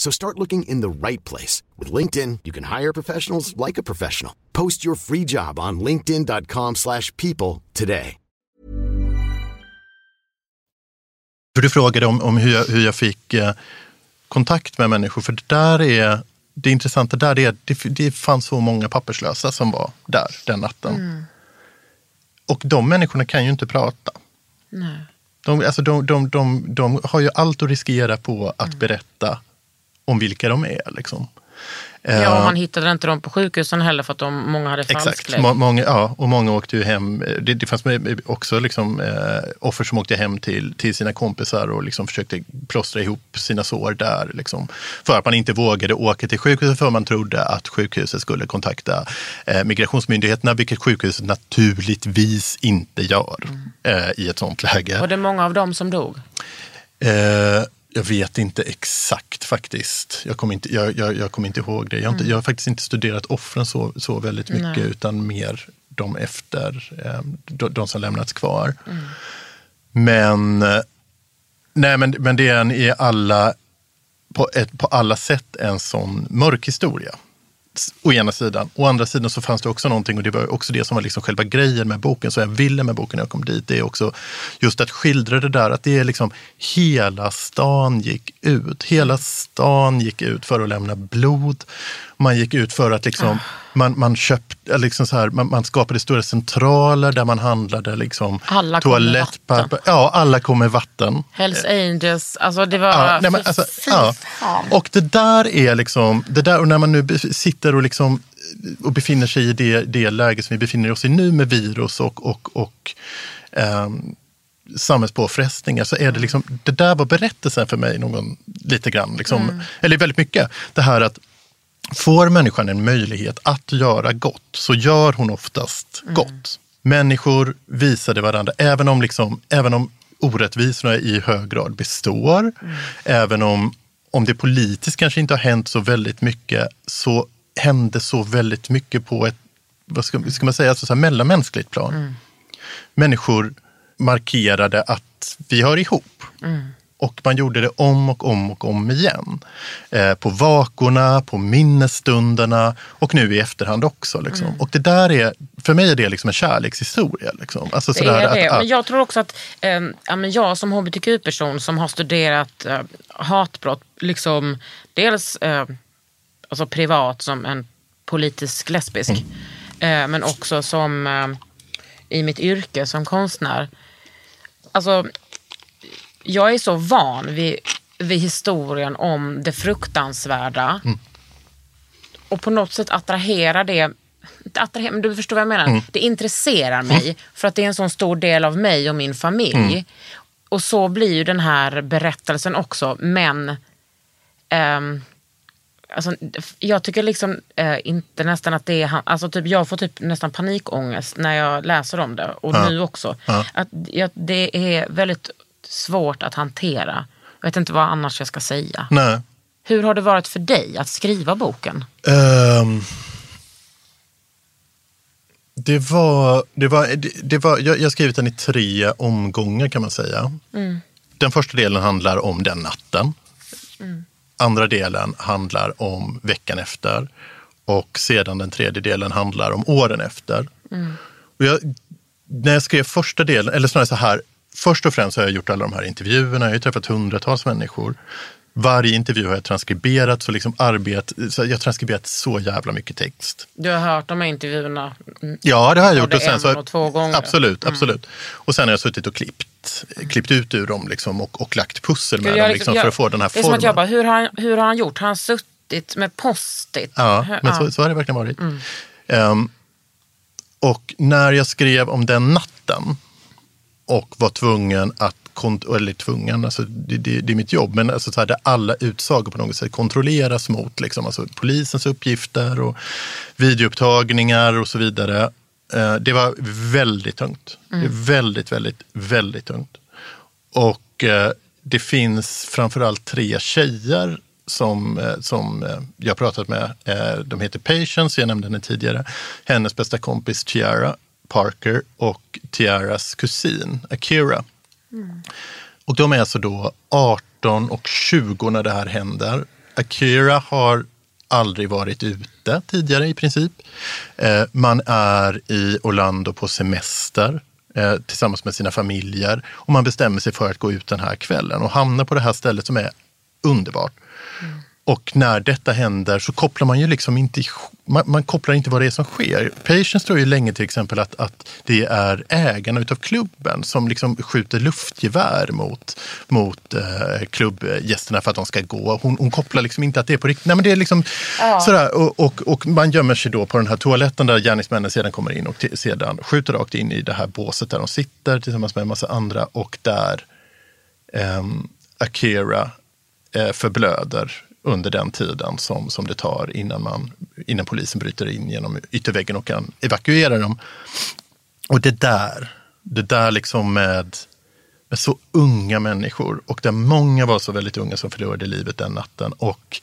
So start looking in the right place. With LinkedIn, you can hire professionals like a professional. Post your free job on linkedin.com slash people today. För du frågade om, om hur, jag, hur jag fick eh, kontakt med människor. För det där är det intressanta där är att det, det fanns så många papperslösa som var där den natten. Och de människorna kan ju inte prata. De, alltså de, de, de, de har ju allt att riskera på att berätta om vilka de är. Liksom. Ja, Eh, och man hittade inte dem på sjukhusen heller för att de, många hade Exakt, falsklägg. Må, många, ja, och många åkte ju hem. Det, det fanns också liksom, eh, offer som åkte hem till, till sina kompisar och liksom försökte plåstra ihop sina sår där. Liksom, för att man inte vågade åka till sjukhuset för man trodde att sjukhuset skulle kontakta eh, migrationsmyndigheterna, vilket sjukhuset naturligtvis inte gör eh, i ett sånt läge. Och det många av dem som dog. Eh, jag vet inte exakt faktiskt. Jag kommer inte, jag, jag, jag kommer inte ihåg det. Jag har, inte, jag har faktiskt inte studerat offren så, så väldigt mycket utan mer de efter, eh, de, de som lämnats kvar. Men, eh, nej, men, men det är en i alla, på, ett, på alla sätt en sån mörk historia. Å ena sidan. Å andra sidan så fanns det också någonting, och det var också det som var liksom själva grejen med boken, så jag ville med boken när jag kom dit, det är också just att skildra det där att det är liksom hela stan gick ut. Hela stan gick ut för att lämna blod. Man gick ut för att liksom, man, man köpte, liksom så här, man, man skapade stora centraler där man handlade liksom Alla toalettpapper. Ja, alla kom med vatten. Hells Angels, alltså det var... Ja, nej, men alltså, ja. Och det där är liksom, det där, och när man nu sitter och, liksom, och befinner sig i det, det läge som vi befinner oss i nu med virus och, och, och ehm, samhällspåfrestningar så är det liksom, det där var berättelsen för mig någon, lite grann. Liksom, Mm. Eller väldigt mycket. Det här att får människan en möjlighet att göra gott så gör hon oftast Mm. gott. Människor visade varandra, även om, liksom, även om orättvisorna i hög grad består, Mm. även om, om det politiskt kanske inte har hänt så väldigt mycket, så hände så väldigt mycket på ett, vad ska, ska man säga, alltså så här mellanmänskligt plan. Mm. Människor markerade att vi hör ihop. Och man gjorde det om och om och om igen. Eh, på vakorna, på minnesstunderna och nu i efterhand också. Liksom. Mm. Och det där är, för mig är det liksom en kärlekshistoria. Liksom. Alltså Det är det. Att, Men att, jag tror också att eh, ja, men jag som hbtq-person som har studerat eh, hatbrott, liksom dels eh, alltså privat som en politisk lesbisk, eh, men också som eh, i mitt yrke som konstnär. Alltså, jag är så van vid, vid historien om det fruktansvärda. Och på något sätt attraherar det attraherar, men du förstår vad jag menar. Det intresserar mig för att det är en sån stor del av mig och min familj. Och så blir ju den här berättelsen också. Men ehm, alltså, jag tycker liksom eh, inte nästan att det är han- alltså typ Jag får typ nästan panikångest när jag läser om det. Och nu också. Att, jag, det är väldigt svårt att hantera. Jag vet inte vad annars jag ska säga. nej. Hur har det varit för dig att skriva boken? Ehm, det var, det var, det, det var jag, jag har skrivit den i tre omgångar kan man säga. Den första delen handlar om den natten. Andra delen handlar om veckan efter. Och sedan den tredje delen handlar om åren efter. Och jag, när jag skrev första delen, eller snarare så här, först och främst har jag gjort alla de här intervjuerna, jag har träffat hundratals människor. Varje intervju har jag transkriberat, så liksom arbet, så jag har transkriberat så jävla mycket text. Du har hört de här intervjuerna. Mm. Ja, det har jag gjort. Både en så, och två gånger. Mm. Absolut, absolut. Och sen har jag suttit och klippt, klippt ut ur dem liksom, och, och lagt pussel med Jag dem liksom- liksom, jag- för att få den här Det är som att formen. jag bara, hur har, han, hur har han gjort? Har han suttit med post-it? Ja, Hur- men ja. Mm. Så, så har det verkligen varit. Ehm, och när jag skrev om den natten och var tvungen att, eller tvungen, alltså det, det, det är mitt jobb, men alltså så här, där alla utsagor på något sätt kontrolleras mot liksom, alltså polisens uppgifter och videoupptagningar och så vidare. Eh, det var väldigt tungt. Det är väldigt, väldigt, väldigt tungt. Och eh, det finns framförallt tre tjejer som, eh, som eh, jag har pratat med. Eh, de heter Patience, jag nämnde henne tidigare. Hennes bästa kompis Tiara Parker och Tiaras kusin Akira. Och de är alltså då 18 och 20 när det här händer. Akira har aldrig varit ute tidigare i princip. Eh, man är i Orlando på semester eh, tillsammans med sina familjer och man bestämmer sig för att gå ut den här kvällen och hamnar på det här stället som är underbart. Och när detta händer så kopplar man ju liksom inte man, man kopplar inte vad det är som sker. Patience tror ju länge till exempel att, att det är ägarna utav klubben som liksom skjuter luftgevär mot, mot eh, klubbgästerna för att de ska gå. Hon, hon kopplar liksom inte att det är på riktigt. Nej, men det är liksom sådär. Och, och, och man gömmer sig då på den här toaletten där gärningsmännen sedan kommer in och sedan skjuter rakt in i det här båset där de sitter tillsammans med en massa andra och där ehm, Akira eh, förblöder under den tiden som, som det tar innan, man, innan polisen bryter in genom ytterväggen och kan evakuera dem. Och det där, det där liksom med, med så unga människor och där många var så väldigt unga som förlorade livet den natten. Och,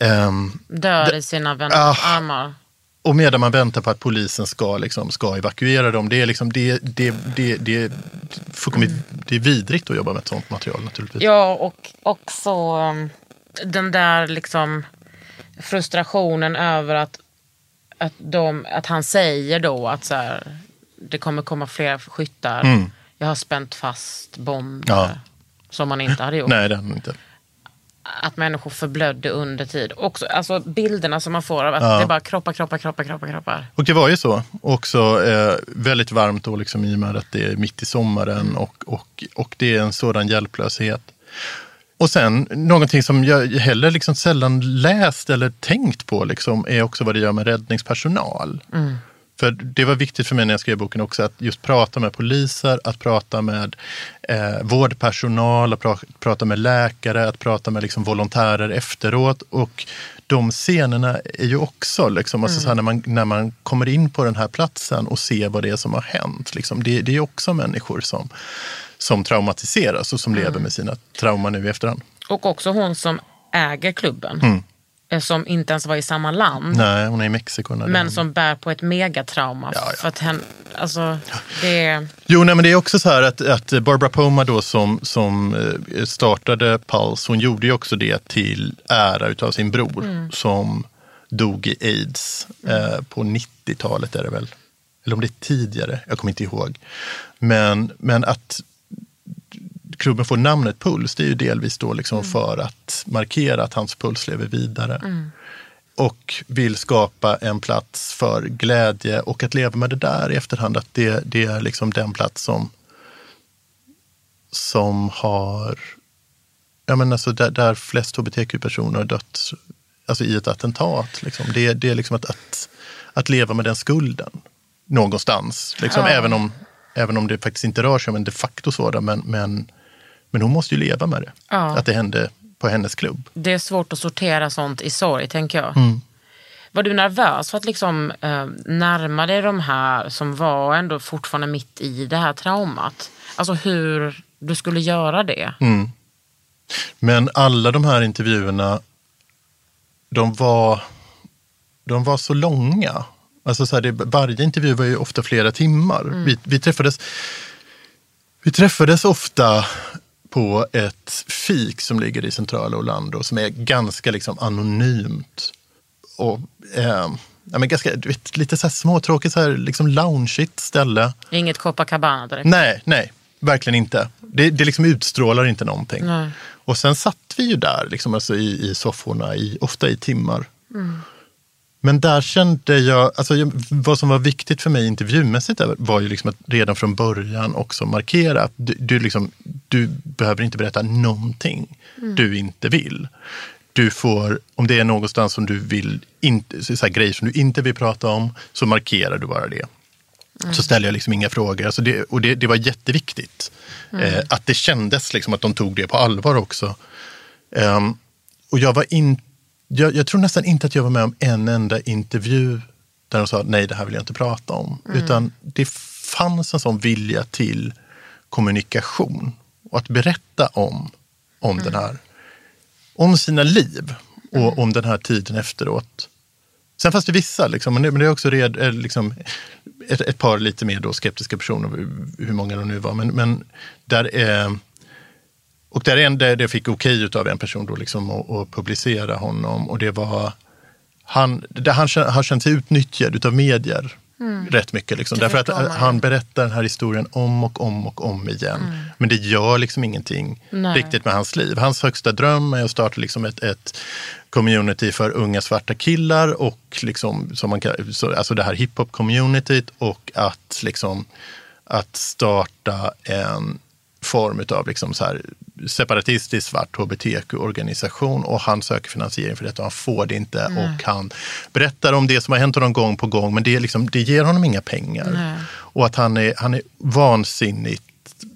ehm, Dör i sina vänners Ah. armar. och medan man väntar på att polisen ska, liksom, ska evakuera dem, det är, liksom, det, det, det, det, fullkomligt, det är vidrigt att jobba med ett sånt material naturligtvis. Ja, och också um, den där liksom frustrationen över att, att, de, att han säger då att så här, det kommer komma fler skyttar. Jag har spänt fast bomber. Ja. Som man inte hade gjort. Nej, det är den inte. Att människor förblödde under tid. Också, alltså bilderna som man får av att Ja. det är bara kroppar, kroppar, kroppar, kroppar, kroppar. Och det var ju så. Också eh, väldigt varmt då liksom, i och med att det är mitt i sommaren och, och, och det är en sådan hjälplöshet. Och sen någonting som jag heller liksom sällan läst eller tänkt på liksom, är också vad det gör med räddningspersonal. För det var viktigt för mig när jag skrev boken också att just prata med poliser, att prata med eh, vårdpersonal, att pra prata med läkare, att prata med liksom, volontärer efteråt. Och de scenerna är ju också, liksom, alltså, så här, när, man, när man kommer in på den här platsen och ser vad det är som har hänt. Liksom, det, det är också människor som, som traumatiseras och som lever med sina trauman nu i efterhand. Och också hon som äger klubben. Mm. eh, Som inte ens var i samma land. Nej, hon är i Mexiko. Men det- som bär på ett megatrauma. Ja, ja. För att hen, alltså, det. Jo, nej, men det är också så här att, att Barbara Poma då som, som eh, startade Pulse, hon gjorde ju också det till ära utav sin bror som dog i aids eh, på 90-talet är det väl. Eller om det är tidigare, jag kommer inte ihåg. Men, men att klubben får namnet Puls, det är ju delvis då liksom för att markera att hans puls lever vidare. Och vill skapa en plats för glädje och att leva med det där i efterhand. Att det, det är liksom den plats som, som har, ja men alltså där, där flest hbtq-personer har dött alltså i ett attentat. Liksom. Det, det är liksom att, att, att leva med den skulden någonstans. Liksom, Ja. även, om, även om det faktiskt inte rör sig om en de facto sådan. Men, men, men hon måste ju leva med det. Ja. Att det hände på hennes klubb. det är svårt att sortera sånt i sorg, tänker jag. Mm. Var du nervös för att liksom, eh, närma dig de här som var ändå fortfarande mitt i det här traumat? Alltså hur du skulle göra det? Mm. Men alla de här intervjuerna, de var, de var så långa. Alltså så här, det, varje intervju var ju ofta flera timmar. Vi, vi, träffades, vi träffades ofta på ett fik som ligger i centrala Orlando som är ganska liksom anonymt. Och, eh, ja, men ganska, vet, lite så här småtråkigt, så här, liksom loungeigt ställe. Inget Copacabana direkt? Nej, nej, verkligen inte. Det, det liksom utstrålar inte någonting. Nej. Och sen satt vi ju där, liksom, alltså i, i sofforna, i, ofta i timmar. Men där kände jag, alltså vad som var viktigt för mig intervjumässigt var ju liksom att redan från början också markera att du, du, liksom, du behöver inte berätta någonting du inte vill. Du får, om det är någonstans som du vill, inte, så här, grejer som du inte vill prata om, så markerar du bara det. Så ställer jag liksom inga frågor. Alltså det, och det, det var jätteviktigt. Eh, att det kändes liksom att de tog det på allvar också. Ehm, och jag var in, jag, jag tror nästan inte att jag var med om en enda intervju där de sa nej, det här vill jag inte prata om. Utan det fanns en sån vilja till kommunikation och att berätta om, om den här, om sina liv och om den här tiden efteråt. Sen fanns det vissa, liksom, men, det, är också red, eh, liksom, ett, ett par lite mer då skeptiska personer, hur många de nu var. Men, men där är, och där är en, där jag fick okej av en person då liksom att, att publicera honom. Och det var, han, där han har känt sig utnyttjad av medier rätt mycket. Liksom. Det Därför att man han berättar den här historien om och om och om igen. Men det gör liksom ingenting Nej. riktigt med hans liv. Hans högsta dröm är att starta liksom ett, ett community för unga svarta killar och liksom, som man kan, så, alltså det här hiphop-communityt och att, liksom, att starta en form av liksom så här separatistisk svart hbtq-organisation och han söker finansiering för detta och han får det inte. Och han berättar om det som har hänt honom gång på gång men det, liksom, det ger honom inga pengar. Och att han är, han är vansinnigt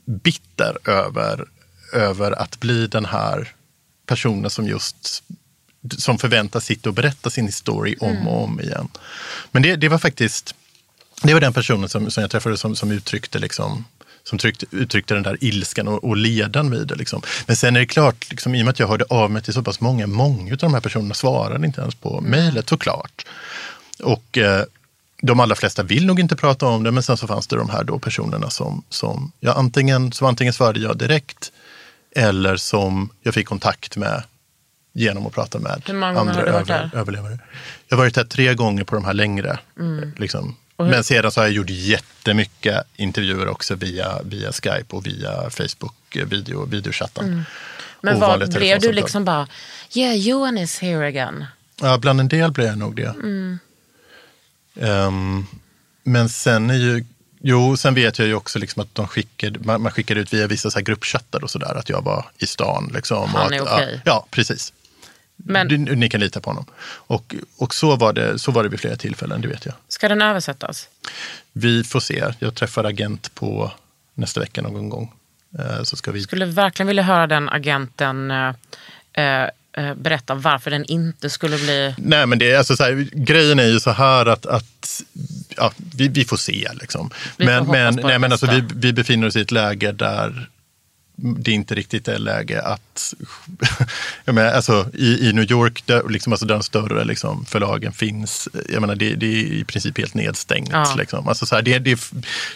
bitter över, över att bli den här personen som just som förväntas sitta och berätta sin story om och om igen. Men det, det var faktiskt det var den personen som, som jag träffade som, som uttryckte liksom som tryckte, uttryckte den där ilskan och, och ledan vid det. Liksom. Men sen är det klart, liksom, i och med att jag hörde av mig till så pass många, många av de här personerna svarade inte ens på mejlet såklart. Och eh, de allra flesta vill nog inte prata om det, men sen så fanns det de här då personerna som, som, ja, antingen, som antingen svarade jag direkt eller som jag fick kontakt med genom att prata med andra över, överlevare. Jag har varit här tre gånger på de här längre. Liksom. Men sedan så har jag gjort jättemycket intervjuer också via, via Skype och via Facebook, eh, video, videochatten. Men Och vad, blev du liksom bara, yeah, Johan is here again? Ja, bland en del blir jag nog det. Ehm, men sen är ju, jo, sen vet jag ju också liksom att de skickade, man, man skickade ut via vissa så gruppchattar och sådär att jag var i stan. Liksom, Han är okej. ja, ja, precis. Men- Du, ni kan lita på honom. Och, och så, var det, så var det vid flera tillfällen, det vet jag. Ska den översättas? Vi får se. Jag träffar agent på nästa vecka någon gång. Eh, Så ska vi... Skulle verkligen vilja höra den agenten eh, eh, eh, berätta varför den inte skulle bli... Nej, men det är alltså så här, grejen är ju så här att, att ja, vi, vi får se. Liksom. Vi men men, nej, men alltså, vi, vi befinner oss i ett läge där det inte riktigt är läge att... jag menar, alltså, i, I New York, där, liksom, alltså, där de större liksom, förlagen finns, jag menar, det, det är i princip helt nedstängt. Ja. Liksom. Alltså, så här, det, det, är,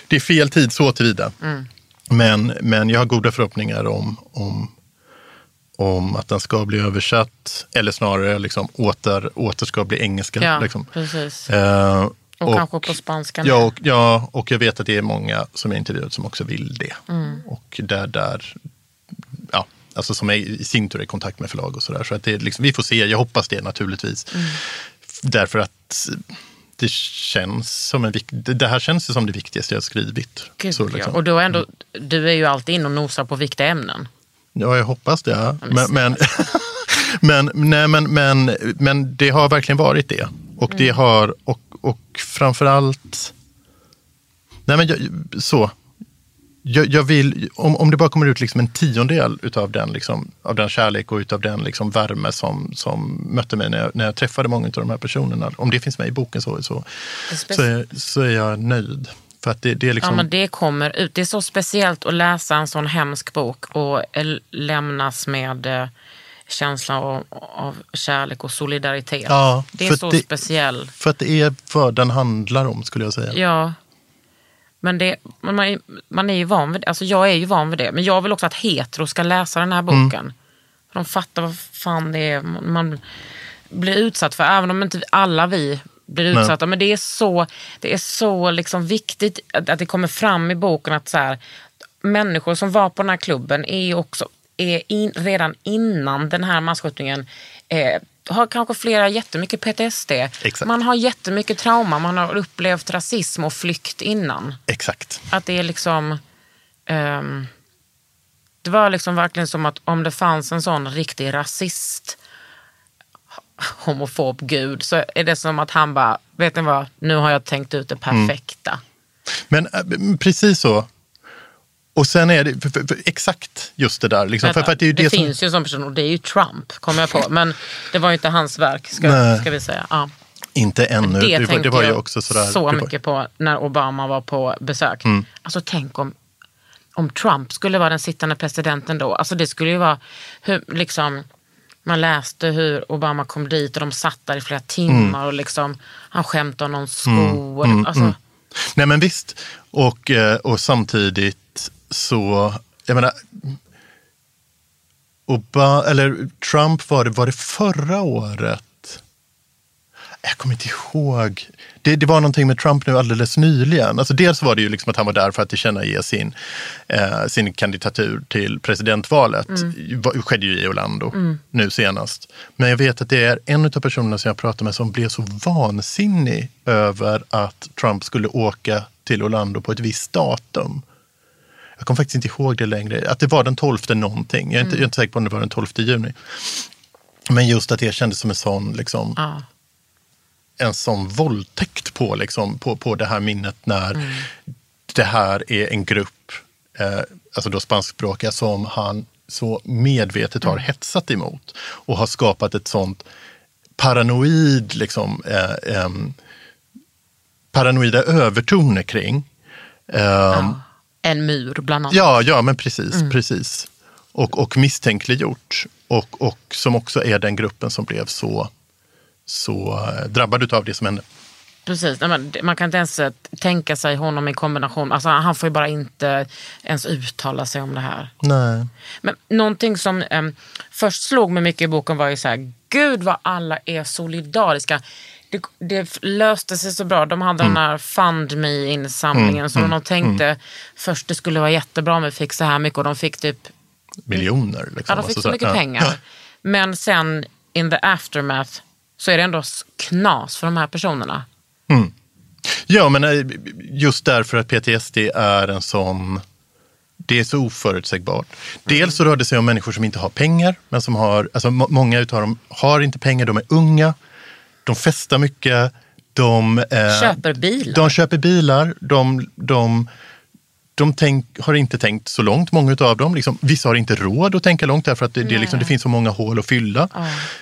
det är fel tid så tillvida. Mm. Men, men jag har goda förhoppningar om, om, om att den ska bli översatt, eller snarare liksom, åter, åter ska bli engelska. Ja, liksom. precis. Eh, Och, kanske på spanska. Ja och, ja, och jag vet att det är många som jag intervjuat som också vill det. Mm. Och där, där ja, alltså som är i sin tur är i kontakt med förlag och sådär. Så att det är liksom, vi får se, jag hoppas det naturligtvis. Mm. Därför att det känns som en det här känns ju som det viktigaste jag har skrivit. Gud, Så ja. liksom. Och då ändå, du är ju alltid inne och nosar på viktiga ämnen. Ja, jag hoppas det. Ja. men Men, men, men, nej, men, men, men det har verkligen varit det. Och det har, och, och framförallt, nej men jag, så. Jag, jag vill, om, om det bara kommer ut liksom en tiondel utav den, liksom, av den kärlek och utav den liksom värme som, som mötte mig när jag, när jag träffade många av de här personerna. Om det finns med i boken så, så, så, är, så är jag nöjd. För att det, det är liksom, Ja, men det kommer ut. Det är så speciellt att läsa en sån hemsk bok och lämnas med eh, känslan av, av kärlek och solidaritet. Ja, det är så det- speciell. för att det är vad den handlar om skulle jag säga. Ja. Men det, man, är- man är ju van vid det. Alltså jag är ju van vid det. Men jag vill också att hetero ska läsa den här boken. Mm. De fattar vad fan det är man blir utsatt för. Även om inte alla vi blir Nej. utsatta. Men det är så, det är så liksom viktigt att, att det kommer fram i boken att så här, människor som var på den här klubben är också är in, redan innan den här masskjutningen eh, har kanske flera jättemycket PTSD. Exakt. Man har jättemycket trauma, man har upplevt rasism och flykt innan. Exakt. Att det är liksom... ehm, det var liksom verkligen som att om det fanns en sån riktig rasist, homofob gud, så är det som att han bara, vet ni vad, nu har jag tänkt ut det perfekta. Men äh, precis så. Och sen är det för, för, för, exakt just det där. Liksom, för, för det är ju det, som, finns ju en sån person och det är ju Trump, kommer jag på. Men det var ju inte hans verk, ska, ska vi säga. Ja. Inte ännu. Det, Det, var, tänkte det var ju jag också sådär. så det mycket på när Obama var på besök. Mm. Alltså tänk om, om Trump skulle vara den sittande presidenten då. Alltså det skulle ju vara, hur, liksom, man läste hur Obama kom dit och de satt där i flera timmar och liksom, han skämtade om någon sko. och det- alltså, Nej men visst. Och, eh, och samtidigt så, jag menar, Oba, eller Trump var det, var det förra året? Jag kommer inte ihåg. Det, det var någonting med Trump nu alldeles nyligen. Alltså dels var det ju liksom att han var där för att tillkännage sin, eh, sin kandidatur till presidentvalet. Det skedde ju i Orlando nu senast. Men jag vet att det är en av personerna som jag pratade med som blev så vansinnig över att Trump skulle åka till Orlando på ett visst datum. Jag kommer faktiskt inte ihåg det längre. Att det var den 12 någonting. Jag är, inte, jag är inte säker på om det var den 12 juni. Men just att det kändes som en sån, liksom, ja. en sån våldtäkt på, liksom, på, på det här minnet när det här är en grupp, eh, alltså då spanskspråkiga, som han så medvetet har hetsat emot och har skapat ett sånt paranoid, liksom, eh, em, paranoida övertoner kring. Ehm, En mur bland annat. Ja, ja men precis. precis. Och, och misstänkliggjort. Och, och som också är den gruppen som blev så, så eh, drabbad av det som hände. Precis, man kan inte ens eh, tänka sig honom i kombination. Alltså, han får ju bara inte ens uttala sig om det här. Nej. Men någonting som em, först slog mig mycket i boken var ju så här, gud vad alla är solidariska. Det, det löste sig så bra. De hade Mm. den här Fund Me-insamlingen som de tänkte först det skulle vara jättebra om vi fick så här mycket och de fick typ Miljoner. Liksom. Ja, de fick Alltså så mycket ja. pengar. Men sen in the aftermath så är det ändå knas för de här personerna. Ja, men eh, just därför att PTSD är en sån Det är så oförutsägbart. Dels så rör det sig om människor som inte har pengar, men som har, alltså må- många utav dem har inte pengar, de är unga, de festar mycket, de, eh, Köper bilar. de köper bilar, de, de, de tänk, har inte tänkt så långt, många av dem. Liksom, vissa har inte råd att tänka långt därför att det, det, liksom, det finns så många hål att fylla.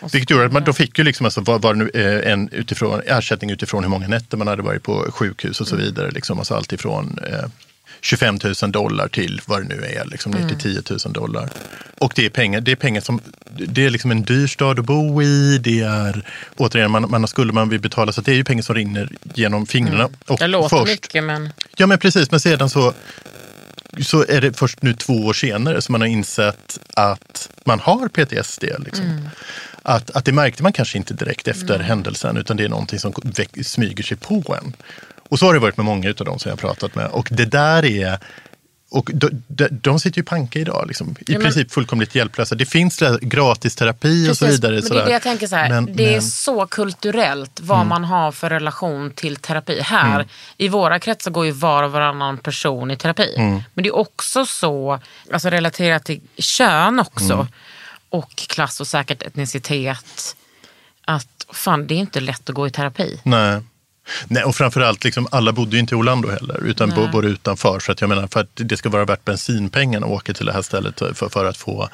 och Vilket gjorde att man, de fick ju liksom, alltså, var, var nu, eh, en utifrån, ersättning utifrån hur många nätter man hade varit på sjukhus och så vidare. Liksom, alltså allt ifrån eh, 25 000 dollar till vad det nu är, liksom, ner till 10 000 dollar. Och det är pengar, det är pengar som, det är liksom en dyr stad att bo i, det är, återigen, man, man har skulder man vill betala, så det är ju pengar som rinner genom fingrarna. Och Det låter först, mycket men... Ja men precis, men sedan så, så är det först nu två år senare som man har insett att man har PTSD. Liksom. Att, att det märkte man kanske inte direkt efter händelsen utan det är någonting som smyger sig på en. Och så har det varit med många av dem som jag har pratat med. Och det där är och de, de, de sitter ju panka idag, liksom, i Ja, men- princip fullkomligt hjälplösa. Det finns gratis terapi och så Precis, vidare. Men det är det jag tänker så här, Men- det är men- så kulturellt vad man har för relation till terapi. Här i våra kretsar går ju var och varannan person i terapi. Men det är också så, alltså relaterat till kön också. Och klass och säkert etnicitet. Att fan det är inte lätt att gå i terapi. Nej. Nej, och framförallt, liksom, alla bodde ju inte i Orlando heller, utan bo- både utanför. Så att jag menar, för att det ska vara värt bensinpengen att åka till det här stället för, för, att, få,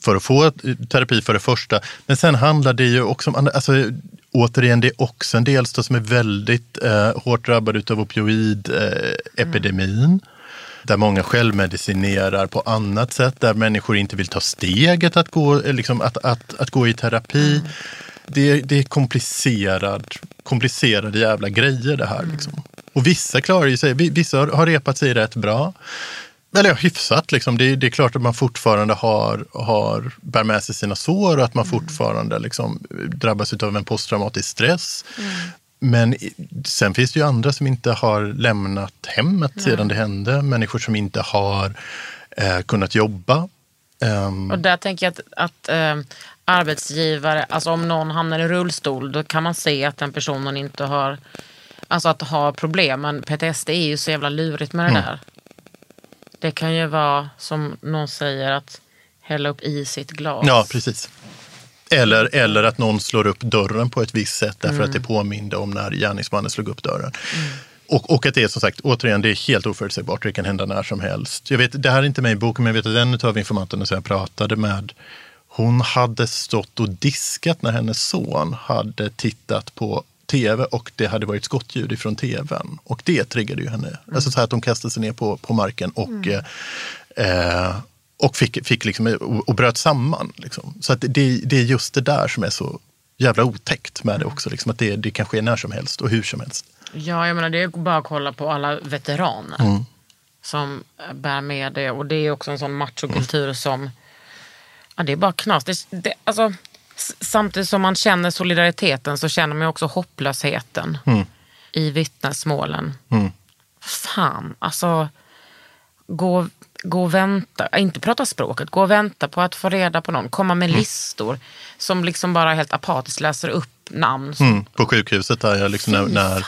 för att få terapi för det första. Men sen handlar det ju också om, alltså, återigen, det är också en delstat som är väldigt eh, hårt drabbad av opioidepidemin. Där många självmedicinerar på annat sätt, där människor inte vill ta steget att gå, eh, liksom, att, att, att gå i terapi. Det, är- det är komplicerad, komplicerade jävla grejer det här. Liksom. Och vissa klarar ju sig, vi- vissa har, repat sig rätt bra. Eller ja, hyfsat. Liksom. Det, är- det är klart att man fortfarande har, har, bär med sig sina sår och att man fortfarande liksom, drabbas av en posttraumatisk stress. Men i- sen finns det ju andra som inte har lämnat hemmet sedan det hände. Människor som inte har eh, kunnat jobba. Ehm, Och där tänker jag att, att eh, arbetsgivare, alltså om någon hamnar i rullstol då kan man se att den personen inte har, alltså att ha problem. Men PTSD är ju så jävla lurigt med det Mm. där. Det kan ju vara som någon säger att hälla upp is i sitt glas. Ja, precis. Eller, eller att någon slår upp dörren på ett visst sätt därför att det påminde om när gärningsmannen slog upp dörren. Och, och att det är som sagt, återigen, det är helt oförutsägbart. Det kan hända när som helst. Jag vet, det här är inte med i boken, men jag vet att en av informanterna som jag pratade med, hon hade stått och diskat när hennes son hade tittat på tv och det hade varit skottljud ifrån tvn. Och det triggade ju henne. Alltså så här att hon kastade sig ner på, på marken och eh, Eh, och fick, fick liksom, och, och bröt samman. Liksom. Så att det, det är just det där som är så jävla otäckt med det också. Liksom, att det, det kan ske när som helst och hur som helst. Ja, jag menar det är bara att kolla på alla veteraner Mm. som bär med det. Och det är också en sån machokultur som, ja det är bara knas. Det, det, alltså, samtidigt som man känner solidariteten så känner man också hopplösheten i vittnesmålen. Fan, alltså gå, gå och vänta, äh, inte prata språket, gå och vänta på att få reda på någon, komma med listor som liksom bara helt apatiskt läser upp namn. Mm. På sjukhuset där jag liksom, när, när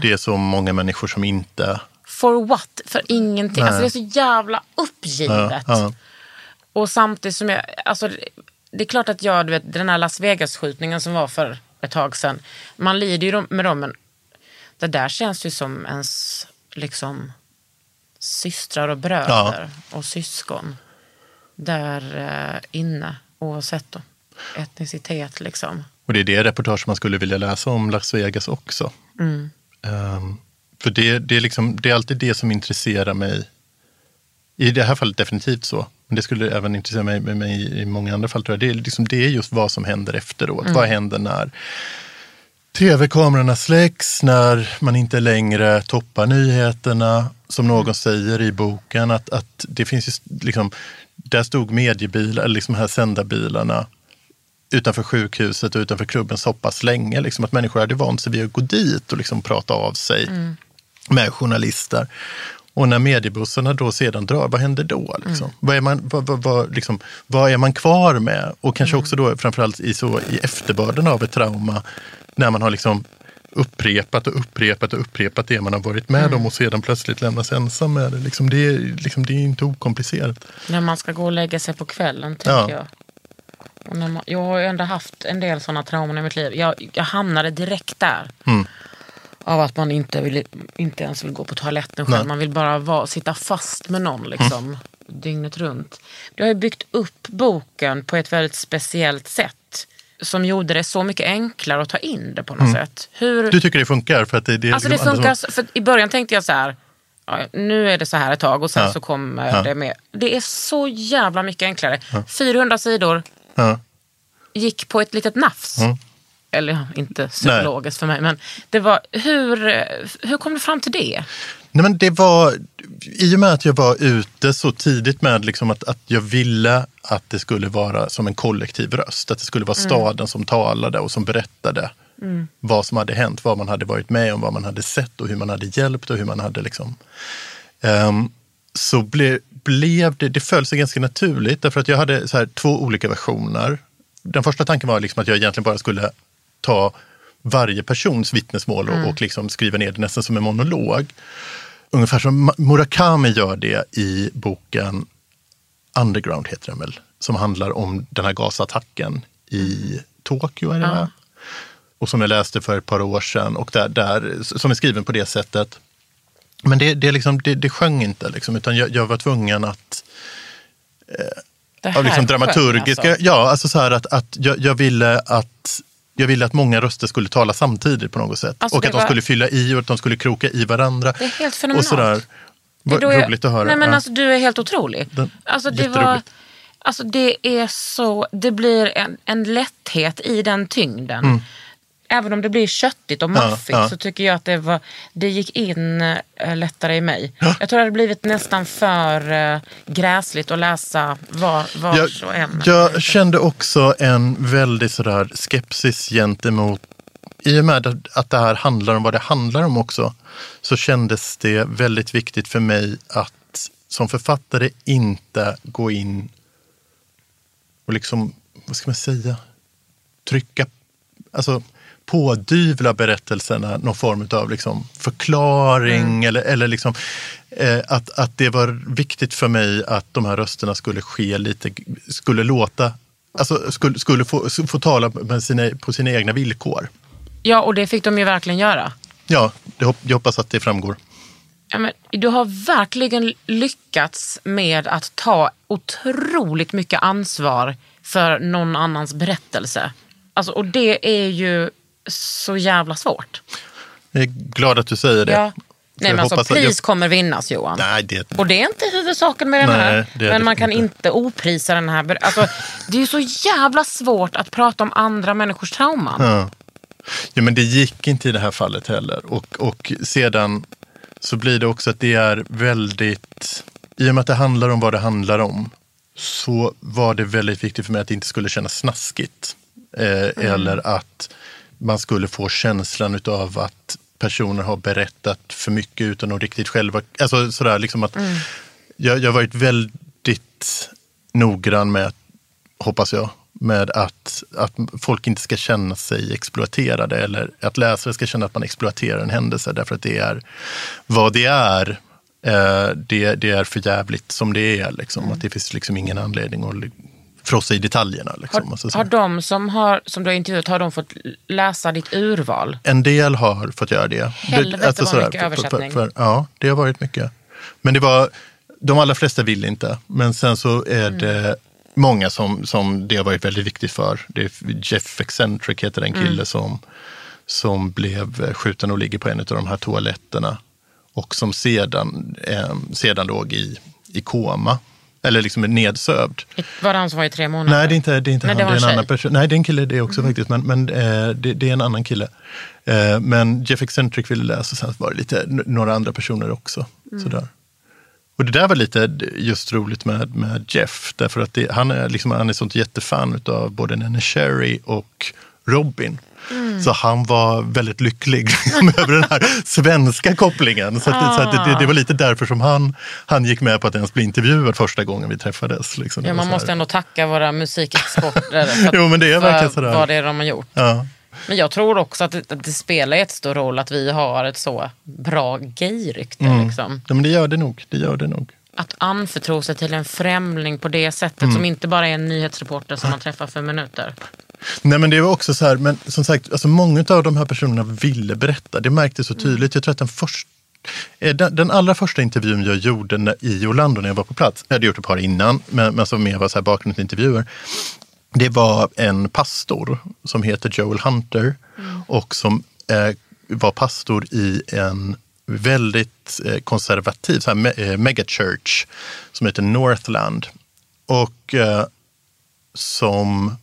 det är så många människor som inte... For what? För ingenting. Nej. Alltså det är så jävla uppgivet. Ja, ja. Och samtidigt som jag, alltså det- är klart att jag, du vet den här Las Vegas-skjutningen som var för ett tag sedan. Man lider ju med dem men det där känns ju som ens liksom systrar och bröder och syskon. Där eh, inne oavsett då, etnicitet liksom. Och det är det reportage man skulle vilja läsa om Las Vegas också. Mm. Ehm, för det, det, är liksom, det är alltid det som intresserar mig. I det här fallet definitivt så. Det skulle även intressera mig, mig i många andra fall. Tror jag. Det, är liksom, det är just vad som händer efteråt. Mm. Vad händer när tv-kamerorna släcks, när man inte längre toppar nyheterna. Som Mm. någon säger i boken, att, att det finns ju liksom, där stod mediebilar, eller liksom här sändarbilarna utanför sjukhuset och utanför klubben så pass länge. Liksom, att människor hade vant sig vid att gå dit och liksom prata av sig med journalister. Och när mediebussarna då sedan drar, vad händer då? Liksom? Vad, är man, vad, vad, vad, liksom, vad är man kvar med? Och kanske också då framförallt i, så, i efterbörden av ett trauma, när man har liksom upprepat och upprepat och upprepat det man har varit med Mm. om och sedan plötsligt lämnas ensam med det. Liksom det, är, liksom, det är inte okomplicerat. När man ska gå och lägga sig på kvällen, tänker Ja. jag. Och när man, jag har ju ändå haft en del sådana trauman i mitt liv. Jag, jag hamnade direkt där. Mm. Av att man inte, vill, inte ens vill gå på toaletten själv. Nej. Man vill bara vara, sitta fast med någon liksom, dygnet runt. Jag har ju byggt upp boken på ett väldigt speciellt sätt. Som gjorde det så mycket enklare att ta in det på något sätt. Hur, Du tycker det funkar? För att det, det, Alltså det funkar, som- för i början tänkte jag så här, ja, nu är det så här ett tag och sen Ja. så kommer Ja. det med. Det är så jävla mycket enklare. 400 sidor gick på ett litet nafs. Mm. Eller inte psykologiskt för mig, men det var, hur, hur kom du fram till det? Nej, men det var, I och med att jag var ute så tidigt med liksom att, att jag ville att det skulle vara som en kollektiv röst. Att det skulle vara staden som talade och som berättade vad som hade hänt, vad man hade varit med om, vad man hade sett och hur man hade hjälpt och hur man hade liksom... Ehm, så ble, blev det, det föll sig ganska naturligt därför att jag hade så här, två olika versioner. Den första tanken var liksom att jag egentligen bara skulle ta varje persons vittnesmål och, och liksom skriva ner det nästan som en monolog. Ungefär som Murakami gör det i boken Underground, heter den väl, som handlar om den här gasattacken i Tokyo. Är det va? Och som jag läste för ett par år sedan och där, där, som är skriven på det sättet. Men det, det, liksom, det, det sjöng inte, liksom, utan jag, jag var tvungen att det här av liksom sjöng dramaturgiska, alltså. ja, alltså så här att, att jag, jag, ville att jag ville att många röster skulle tala samtidigt på något sätt. Alltså, och att de var- skulle fylla i och att de skulle kroka i varandra. Det är helt och fenomenalt. sådär. Det är då jag- roligt att höra. Nej, men ja. alltså, du är helt otrolig. Den- alltså, det, var, alltså, det är så, det blir en, en lätthet i den tyngden. Även om det blir köttigt och Mm. Ja, maffigt ja. så tycker jag att det, var, det gick in eh, lättare i mig. Jag tror det hade blivit nästan för eh, gräsligt att läsa var, var jag, så en. jag kände också en väldig sådär skepsis gentemot, i och med att- att det här handlar om vad det handlar om också, så kändes det väldigt viktigt för mig att som författare inte gå in och liksom, vad ska man säga, trycka, alltså pådyvla berättelserna någon form av liksom förklaring eller, eller liksom, eh, att, att det var viktigt för mig att de här rösterna skulle ske lite, skulle låta, alltså skulle, skulle få, få tala med sina, på sina egna villkor. Ja, och det fick de ju verkligen göra. Ja, det, jag hoppas att det framgår. Ja, men, du har verkligen lyckats med att ta otroligt mycket ansvar för någon annans berättelse. Alltså, och det är ju så jävla svårt. Jag är glad att du säger det. Ja. Nej, men alltså, pris jag- kommer vinnas Johan. Nej, det, Och det är inte huvudsaken med den Nej, här. Men man kan inte. oprisa den här. Alltså, det är ju så jävla svårt att prata om andra människors trauman. Ja. ja, men det gick inte i det här fallet heller. Och, och sedan så blir det också att det är väldigt, i och med att det handlar om vad det handlar om, så var det väldigt viktigt för mig att det inte skulle kännas snaskigt. Eh, Eller att man skulle få känslan av att personer har berättat för mycket utan att riktigt själva... Alltså sådär liksom att jag, jag har varit väldigt noggrann med, hoppas jag, med att, att folk inte ska känna sig exploaterade eller att läsare ska känna att man exploaterar en händelse därför att det är vad det är. Eh, det, det är för jävligt som det är. Liksom. Att det finns liksom ingen anledning att frossa i detaljerna. Liksom. Alltså, så. Har de som, har, som du har intervjuat, har de fått läsa ditt urval? En del har fått göra det. Helvete Det- vad sådär, mycket översättning. ja, det har varit mycket. Men det var, de allra flesta vill inte. Men sen så är Mm. det många som, som det har varit väldigt viktigt för. Det är Jeff Eccentric heter den kille Mm. som, som blev skjuten och ligger på en av de här toaletterna. Och som sedan, eh, sedan låg i, i koma. Eller liksom nedsövd. Var det han som var i tre månader? Nej, det är inte, det är inte Nej, han. det Det, är en annan person. Nej, det är en kille det också faktiskt. Men, men eh, det, det är en annan kille. Eh, men Jeff Eccentric ville läsa och sen var det lite några andra personer också. Sådär. Och det där var lite just roligt med, med Jeff. Därför att det, han, är liksom, han är sånt jättefan av både Nene Cherry och Robin. Så han var väldigt lycklig över den här svenska kopplingen. Så, att, så att det, det, var lite därför som han, han gick med på att ens bli intervjuad första gången vi träffades. Liksom. Ja, man måste ändå tacka våra musikexporter för, Jo, men det är för verkligen sådär. vad det är de har gjort. Ja. Men jag tror också att det, att det spelar jättestor roll att vi har ett så bra gayrykte. Mm. Liksom. Ja, men det gör det nog. Det gör det nog. Att anförtro sig till en främling på det sättet Mm. som inte bara är en nyhetsreporter som man träffar för minuter. Nej men det var också så här, men som sagt, alltså många av de här personerna ville berätta. Det märktes så tydligt. Jag tror att den första eh, den, den allra första intervjun jag gjorde när, i Orlando när jag var på plats, jag hade gjort ett par innan, men, men som mer var så här bakgrundsintervjuer. Det var en pastor som heter Joel Hunter och som eh, var pastor i en väldigt eh, konservativ så här, me, eh, megachurch som heter Northland. Och eh, som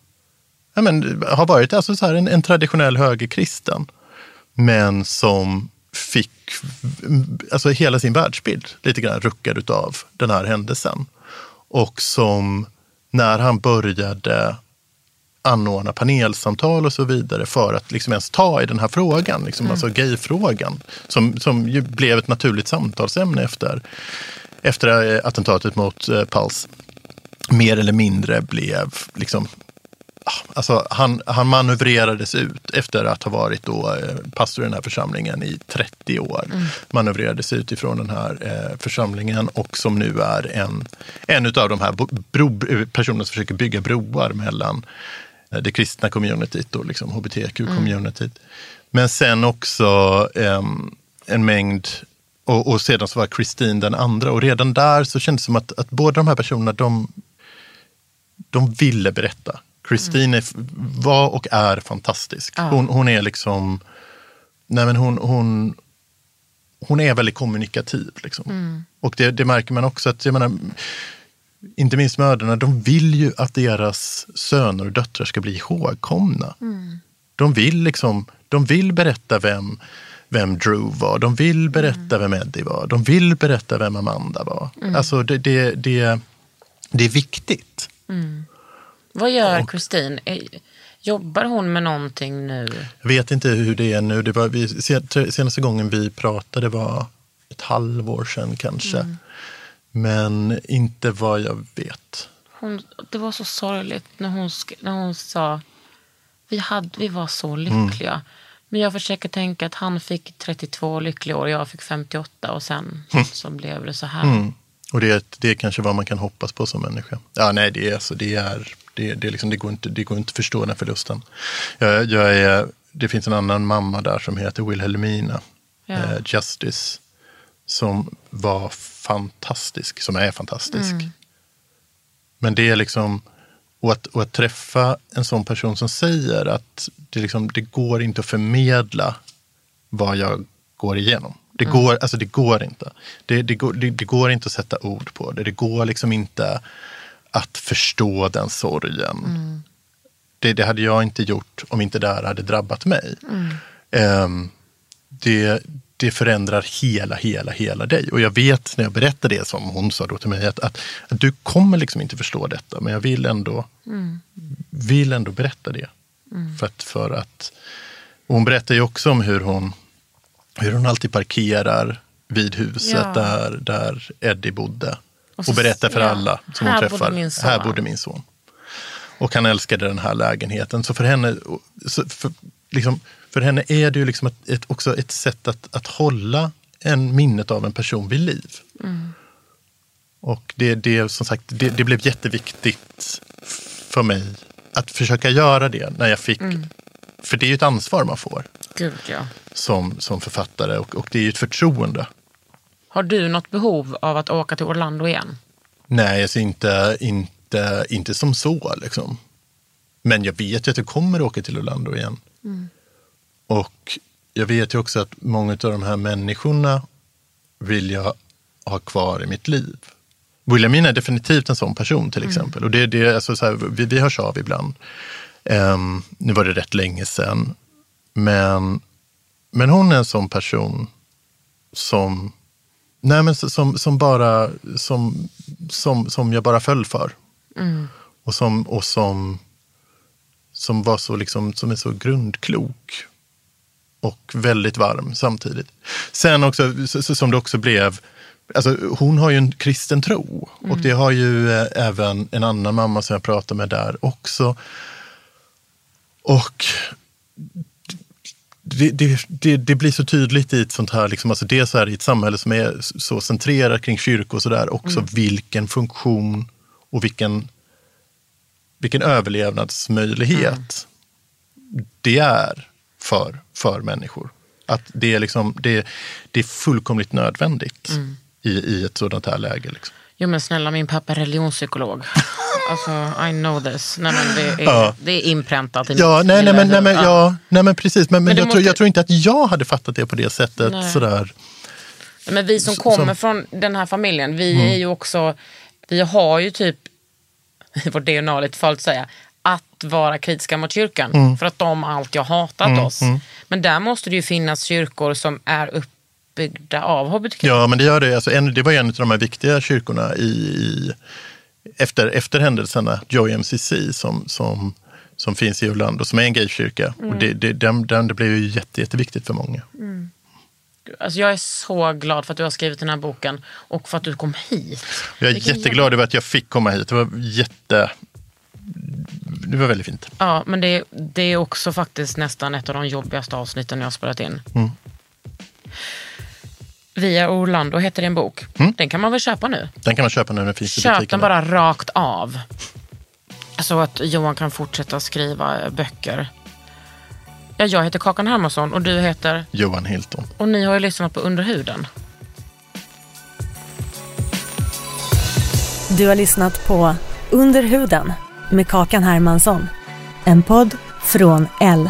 ja, men, har varit alltså så här en, en traditionell högerkristen. Men som fick alltså hela sin världsbild lite grann ruckad av den här händelsen. Och som när han började anordna panelsamtal och så vidare för att liksom ens ta i den här frågan, liksom, alltså gayfrågan, som, som ju blev ett naturligt samtalsämne efter, efter eh, attentatet mot eh, Pulse. Mer eller mindre blev liksom Alltså han, han manövrerades ut efter att ha varit då eh, pastor i den här församlingen i 30 år. Manövrerades ut ifrån den här eh, församlingen och som nu är en, en av de här bro, personerna som försöker bygga broar mellan eh, det kristna communityt och liksom hbtq-communityt. Men sen också eh, en mängd och, och sedan så var Christine den andra och redan där så kändes det som att, att båda de här personerna de, de ville berätta. Christine är, var och är fantastisk. Hon, hon är liksom, nej men hon, hon, hon är väldigt kommunikativ. Liksom. Och det, det märker man också att, jag menar, inte minst mödrarna, de vill ju att deras söner och döttrar ska bli ihågkomna. De vill liksom, de vill berätta vem, vem Drew var, de vill berätta vem Eddie var, de vill berätta vem Amanda var. Alltså det, det, det, det är viktigt. Vad gör Kristin? Jobbar hon med någonting nu? Jag vet inte hur det är nu. Det var, vi, sen- senaste gången vi pratade var ett halvår sedan kanske. Men inte vad jag vet. Hon, det var så sorgligt när hon, när hon sa vi, hade, vi var så lyckliga. Men jag försöker tänka att han fick 32 lyckliga år och jag fick 58 och sen så blev det så här. Och det, det är kanske vad man kan hoppas på som människa. Ja, nej, det är, alltså, det är, det, det, liksom, det, går inte, det går inte att förstå den förlusten. Jag, jag är, det finns en annan mamma där som heter Wilhelmina Ja. eh, Justice. Som var fantastisk, som är fantastisk. Men det är liksom, och att, och att träffa en sån person som säger att det, liksom, det går inte att förmedla vad jag går igenom. Det, går, alltså det går inte. Det, det, går, det, det går inte att sätta ord på det. Det går liksom inte att förstå den sorgen. Det, det hade jag inte gjort om inte det här hade drabbat mig. Ehm, det, det förändrar hela, hela, hela dig. Och jag vet när jag berättar det som hon sa då till mig att, att, att du kommer liksom inte förstå detta. Men jag vill ändå, vill ändå berätta det. För att, för att hon berättar ju också om hur hon, hur hon alltid parkerar vid huset Ja. där, där Eddie bodde. Och, Och berättar för ja. alla som hon träffar. min son. Här bodde min son. Och han älskade den här lägenheten. Så för henne, så för, liksom, för henne är det ju liksom ett, ett, också ett sätt att, att hålla en minnet av en person vid liv. Och det, det, som sagt, det, det blev jätteviktigt för mig att försöka göra det när jag fick, för det är ju ett ansvar man får Gud ja. som, som författare och, och det är ju ett förtroende. Har du något behov av att åka till Orlando igen? Nej, alltså inte, inte, inte som så. Liksom. Men jag vet ju att jag kommer åka till Orlando igen. Och jag vet ju också att många av de här människorna vill jag ha kvar i mitt liv. Williamina är definitivt en sån person till exempel. Och det, det, alltså så här, vi, vi hörs av ibland. Ehm, nu var det rätt länge sedan. Men, men hon är en sån person som Nej, men som, som bara som, som, som jag bara föll för. Och som, och som, som var så liksom, som är så grundklok. Och väldigt varm samtidigt. Sen också, så, så, som det också blev, alltså hon har ju en kristen tro. Och det har ju eh, även en annan mamma som jag pratade med där också. Och det, det, det, det blir så tydligt i ett sånt här, liksom, alltså det så här i ett samhälle som är så centrerat kring kyrkor och sådär, också vilken funktion och vilken, vilken överlevnadsmöjlighet det är för, för människor. Att det är, liksom, det, det är fullkomligt nödvändigt i, i ett sådant här läge. Liksom. Jo men snälla min pappa är religionspsykolog. alltså I know this. Nej, men det, är, Ja. det är inpräntat i Ja, mitt nej, nej, men, nej, men, ja, nej, men precis. Men, men, Men jag, tror, måste- jag tror inte att jag hade fattat det på det sättet. Nej. Sådär. Men vi som kommer som- Mm. från den här familjen, vi är ju också, vi har ju typ, i vårt DNA lite farligt att säga, att vara kritiska mot kyrkan. Mm. För att de alltid har hatat oss. Men där måste det ju finnas kyrkor som är uppbyggda av hbtq. Ja, men det gör det. Alltså, en, det var en av de här viktiga kyrkorna i, i, efter, efter händelserna, Joy MCC, som, som, som finns i Orlando, som är en gaykyrka. Och det, det, den, den, det blev ju jätte, jätteviktigt för många. Alltså jag är så glad för att du har skrivit den här boken och för att du kom hit. Jag är Vilken jätteglad över att jag fick komma hit. Det var jätte... Det var väldigt fint. Ja, men det, det är också faktiskt nästan ett av de jobbigaste avsnitten jag har spelat in. Mm. Via Orlando heter din bok. Den kan man väl köpa nu? Den kan man köpa nu när den finns i Köp den bara rakt av. Så att Johan kan fortsätta skriva böcker. Ja, jag heter Kakan Hermansson och du heter... Johan Hilton. Och ni har ju lyssnat på Under huden. Du har lyssnat på Under huden med Kakan Hermansson. En podd från L.